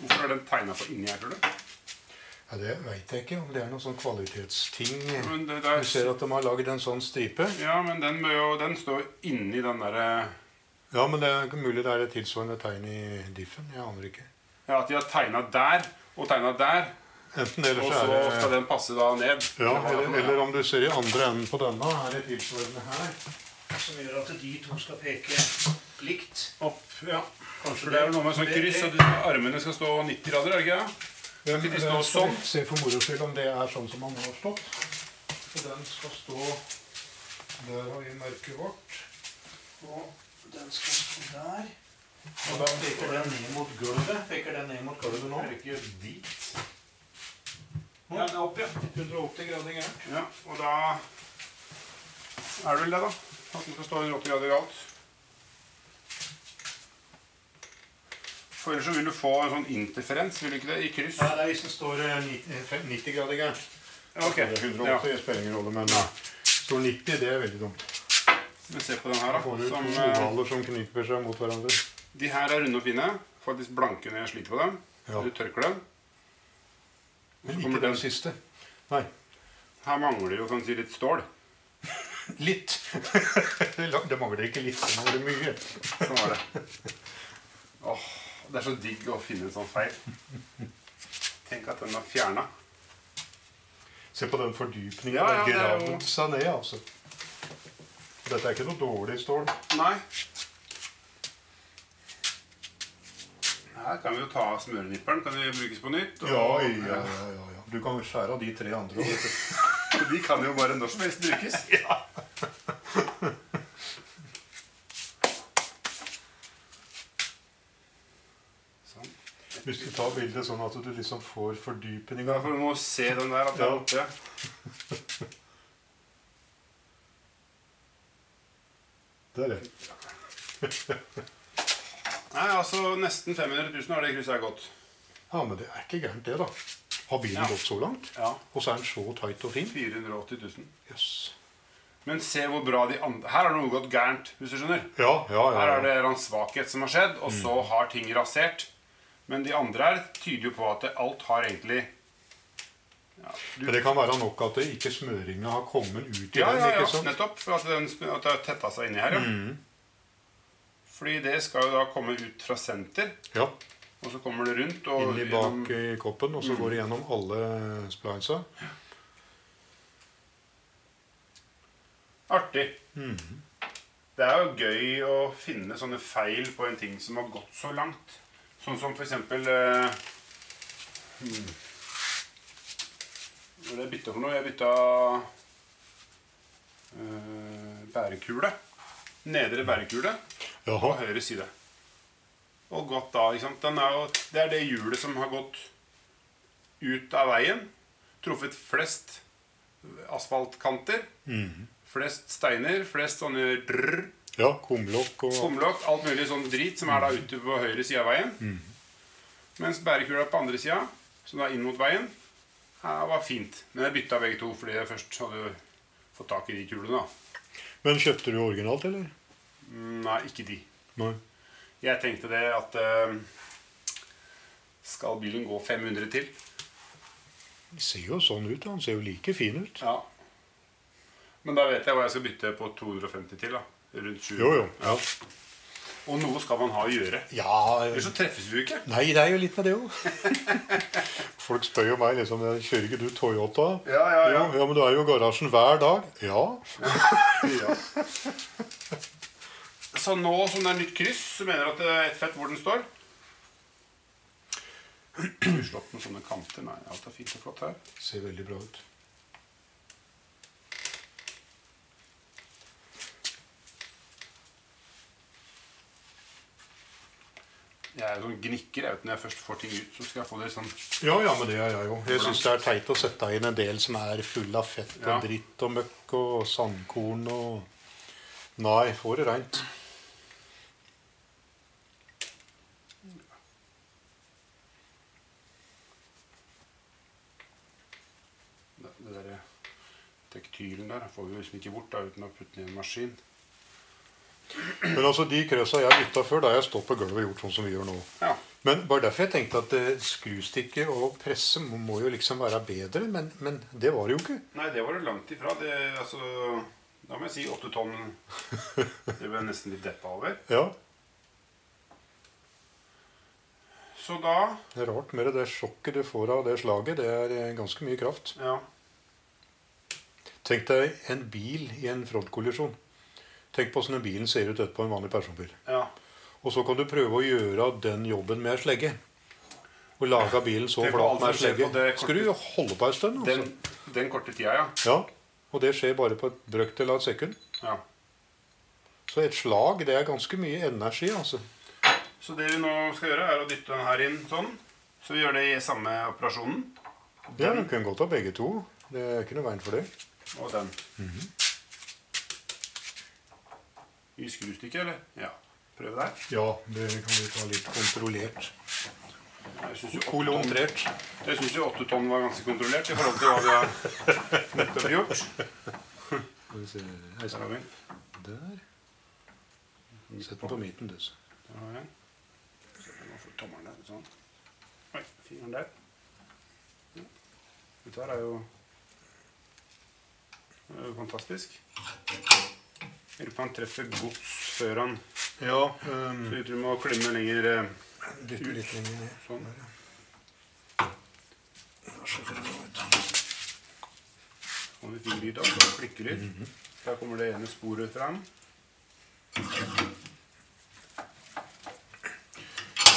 Hvorfor er den tegna på inni her, tror du? Ja, det veit jeg ikke om det er noen sånn kvalitetsting. Det, det, er... Du er, ser at de har lagd en sånn stripe. ja, men den, bør jo, den står inni den derre Ja, men det er mulig det er et tilsvarende tegn i diffen. Jeg aner ikke. Ja, at de har tegna der og tegna der, Enten eller så er det... og så skal den passe da ned. ja, Eller er eller om du ser i andre enden på denne, er det tilsvarende her. Som gjør at de to skal peke likt. Opp, ja. Kanskje For det er vel noe med sånn kryss, at armene skal stå 90 grader, er det ikke? Skal de stå skal sånn? Se for moro skyld om det er sånn som han har stått. Så den skal stå Der har vi merket vårt. Og den skal stå der. Og da peker den ned mot gulvet. Peker den ned mot gulvet nå? Ikke dit. Ja, den er opp, ja. 180 grader gærent. ja. Og da er det vel det, da. At den skal stå 180 grader galt. For ellers så vil du få en sånn interferens, vil du ikke det, i kryss? Ja, det er hvis den står eh, 90 90 grader gærent. Ja, ok. 180 spiller ingen rolle, men ja. står 90, det er veldig dumt. Vi ser på den her, Da får du to Som, eh, ovaler som kniper seg mot hverandre. de her er runde og fine. Faktisk blanke når jeg sliter på dem. Ja. Du tørker dem. Men ikke den den- siste. Nei. Her mangler jo kan si, litt stål. Litt. det mangler ikke litt, det mangler mye. Sånn var det. Åh, det er så digg å finne en sånn feil. Tenk at den er fjerna. Se på den fordypningen. Ja, ja, det er jo- gravd seg ned, altså. Dette er ikke noe dårlig stål. Nei. Her kan vi jo ta av smørenipperen. Kan det brukes på nytt? og- Ja, ja, ja, ja, ja. Du kan jo skjære av de tre andre. vet du. De kan jo bare når som helst brukes. Sånn. Hvis du tar bildet sånn at du liksom får fordypninga. Ja, for du må se den der, at den er oppe. Der, er det. Nei, altså nesten 500 000 har det krysset her gått. Ja, men det er ikke gærent, det, da. Har bilen Ja. gått så langt? Ja. Og så er den så tight og fin? 480 000. Yes. Men se hvor bra de andre Her har noe gått gærent, hvis du skjønner. Ja, ja, ja. Her er det en svakhet som har skjedd, og så har ting rasert. Men de andre her tyder jo på at alt har egentlig ja, du, det kan være nok at det ikke smøringa har kommet ut i ja, den. ja, ja, ikke sant? nettopp. For at, den, at det har tetta seg inni her. Ja. Mm. Fordi det skal jo da komme ut fra senter, Ja. og så kommer det rundt. Og Inni bak i koppen, og så går det gjennom alle splinesa. Artig. Mm. Det er jo gøy å finne sånne feil på en ting som har gått så langt. Sånn som for eksempel eh, hmm. Hva er det jeg bytta for noe? Jeg bytta eh, bærekule. Nedre bærekule på høyre side. Og gått da, ikke sant? Den er jo, det er det hjulet som har gått ut av veien. Truffet flest asfaltkanter. Mm. Flest steiner, flest sånne drrr, Ja, kumlokk og kumlokk, alt mulig sånn drit som er da ute på høyre side av veien. Mens bærekula på andre sida, som da inn mot veien, var fint. Men jeg bytta begge to fordi jeg først hadde fått tak i de kulene. da. Men kjøpte du originalt, eller? Mm, Nei, ikke de. Nei. Jeg tenkte det at uh, Skal bilen gå 500 til? Det ser jo sånn ut. Han ser jo like fin ut. Ja. Men da vet jeg hva jeg skal bytte på 250 til. da. Rundt 20. Jo, jo. Ja. Og noe skal man ha å gjøre. ja Ellers så treffes vi jo ikke. Nei, det er jo litt med det òg. Folk spør jo meg liksom Kjører ikke du Toyota? Ja, ja, ja. Ja, men du er jo i garasjen hver dag. Ja. Ja. Så nå som det er nytt kryss, så mener du at det er ett fett hvor den står? Slått med sånne kanter? Nei, alt er fint og flott her. Ser veldig bra ut. Jeg er sånn gnikker. Jeg vet, når jeg først får ting ut, så skal jeg få det sånn Ja, ja, men det er jeg jo. Jeg syns det er teit å sette inn en del som er full av fett og Ja. dritt og møkk og sandkorn og Nei, få det reint. Det, det der tektylen der får vi liksom ikke bort da, uten å putte den i en maskin. Men altså, de krøsa jeg bytta før, da har jeg stått på gulvet og gjort sånn som vi gjør nå. Ja. Men bare derfor jeg tenkte at eh, skrustikke og presse må, må jo liksom være bedre, men, men det var det jo ikke. Nei, det var det langt ifra. Det, altså, da må jeg si åtte tonn. Det ble jeg nesten litt deppa over. Ja, Så da Det er rart med det det sjokket du får av det slaget. Det er eh, ganske mye kraft. Ja. Tenk deg en bil i en frontkollisjon. Tenk på hvordan bilen ser ut etterpå en vanlig personbil. ja. Og så kan du prøve å gjøre den jobben med slegge. Og lage bilen så flat med slegge. Skal du holde på en stund. Den, Altså. den korte tida, ja. Ja, og det skjer bare på et brøkdel av et sekund. ja. Så et slag, det er ganske mye energi, altså. Så det vi nå skal gjøre, er å dytte den her inn sånn. Så vi gjør det i samme operasjonen. Ja, du kan godt ha begge to. Det er ikke noe veien for det. Og den. I skrustykket, eller? Ja. Prøve der. Ja, det kan vi ta litt kontrollert. Jeg syns jo, Kolontrert. jeg synes jo åtte tonn var ganske kontrollert i forhold til hva vi har nettopp gjort. Skal vi se. Her har vi. Der. Sett den på midten, du. Der har den. Tommelen der. Sånn. Oi, fingeren der. Ja. Dette her er er jo fantastisk. Lurer på han treffer gods før han Ja, Så um, tror vi må klemme lenger uh, dytte litt lenger ned. sånn. Det, Kommer vi fingerlyd da, så klikker litt. Der kommer det ene sporet fram.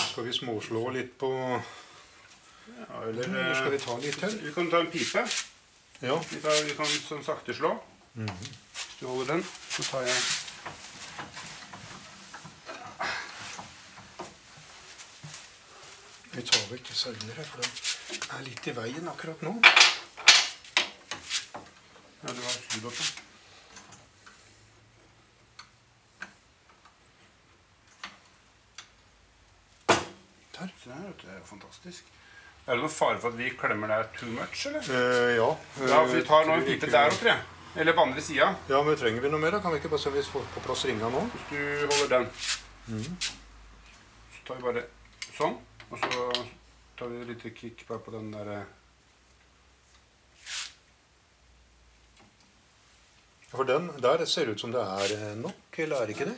Skal vi småslå litt på Ja, eller, Eller skal vi eh, ta litt til? Vi kan ta en pipe. Ja. Vi, tar, vi kan sånn sakte slå. Hvis du holder den, så tar jeg Vi tar vekk sauene, for den er litt i veien akkurat nå. Ja, det var skrudd opp. Der. Det er jo fantastisk. Er det noen fare for at vi klemmer der too much, eller? Uh, ja. Ja, vi tar nå en pipe der oppe, jeg. Eller på andre sida. Ja, men trenger vi noe mer? da? Kan vi ikke bare se om vi får på plass ringa nå? Hvis du holder den. Så tar vi bare sånn. Og så tar vi et lite kick bare på den der eh, For den der ser ut som det er eh, nok, eller er det ikke det?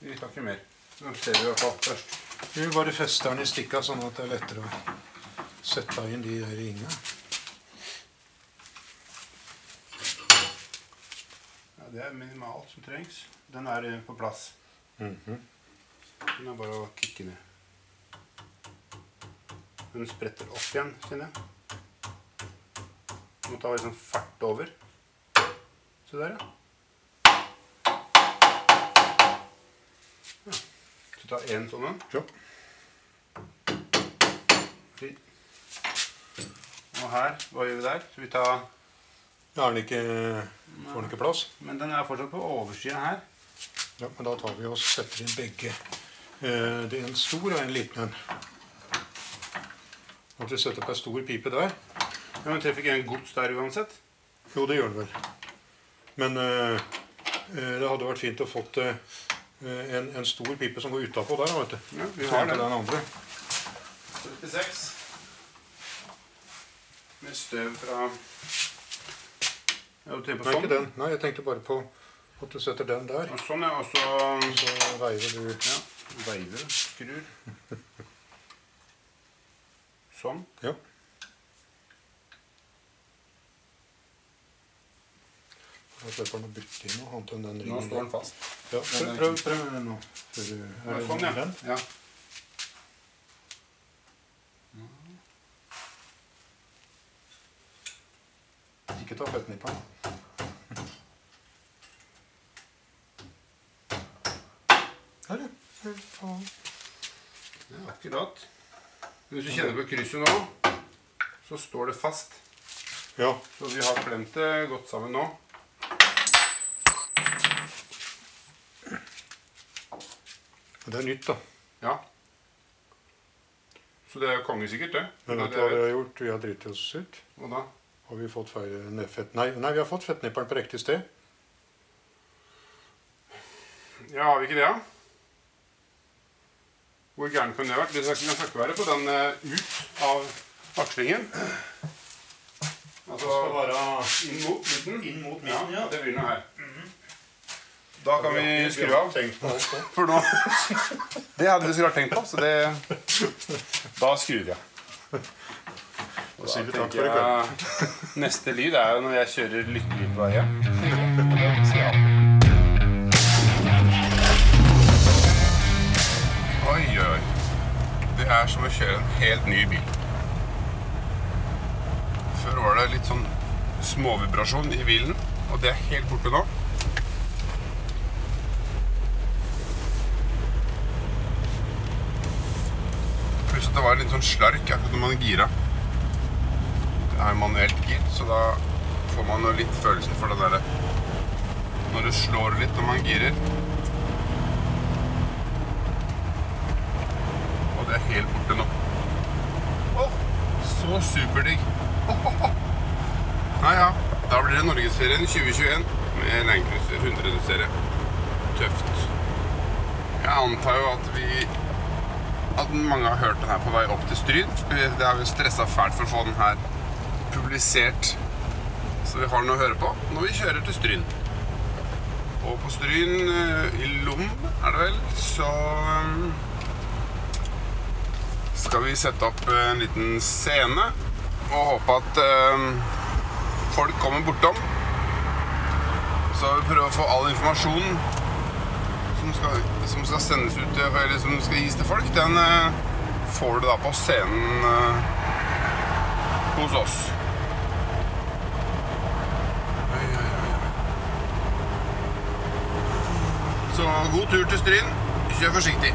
Vi tar ikke mer. Nå ser vi i hvert fall først. Vi bare fester den i stikka, sånn at det er lettere å sette inn de der ringa. Det er minimalt som trengs. Den er eh, på plass. Mhm. Den er bare å kikke ned. Den spretter opp igjen, kjenner jeg. Må ta litt sånn fart over. Se der, ja. ja. Så ta én sånn en. Ja. Og her, hva gjør vi der? Så vi tar Da er den ikke, får den ikke plass. Men den er fortsatt på oversiden her. Ja, men da tar vi og setter inn begge. Eh, Det er en stor og en liten en. At vi setter på en stor pipe der. Ja, men treffer ikke en gods der uansett? Jo, det gjør den vel. Men eh, det hadde vært fint å fått eh, en, en stor pipe som går utapå der. vet du. Ja, vi har den. den andre. 36. Med støv fra Ja, du tenker på Nei, sånn? ikke den. Nei, jeg tenkte bare på at du setter den der. Og sånn, ja. Og så Så veiver du ja, veiver, skrur. Sånn. Jeg slipper han å bytte inn noe annet enn den Nå står den fast. Ja, prøv, prøv, prøv nå. Er Sånn, ja. den? ja. Ikke ta føttene i ja. Fy faen. Ja, akkurat. Hvis du kjenner på krysset nå, så står det fast. Ja. Så vi har klemt det godt sammen nå. Det er nytt, da. Ja. Så det er kongesikkert, det. Men vet du hva vi har gjort? Vi har driti oss ut. Og da? Har vi fått feil fett... Nei, nei, vi har fått fettnipperen på riktig sted. Ja, har vi ikke det, da? Hvor gæren kan det ha vært? Det kan ikke, den skal ikke være på den eh, ut av akslingen. Altså være inn mot midten. inn mot Ja, midten, ja. det blir noe her. Da kan vi skru av. For nå Det hadde vi så klart tenkt på, så det Da skrur av. Da tenker jeg- Neste lyd er jo når jeg kjører lykkelig på vei hjem. Er som å kjøre en helt ny bil. Før var det litt sånn småvibrasjon i bilen, og det er helt borte nå. Pluss at det var litt sånn slark akkurat når man gira. Det er manuelt gir, så da får man jo litt følelsen for det derre Når det slår litt når man girer. Det er helt borte nå. Å, så superdigg. Nei ja. Da blir det Norgesferien 2021 med Landcruiser 100-serie. Tøft. Jeg antar jo at vi at mange har hørt den her på vei opp til Stryn. Det har vi stressa fælt for å få den her publisert. Så vi har den å høre på når vi kjører til Stryn. Og på Stryn, eh, i Lom er det vel, så skal vi sette opp en liten scene og håpe at eh, folk kommer bortom. Så vi prøver å få all informasjon som skal, som skal sendes ut til- eller som skal gis til folk, den eh, får du da på scenen eh, hos oss. Så god tur til Stryn. Kjør forsiktig.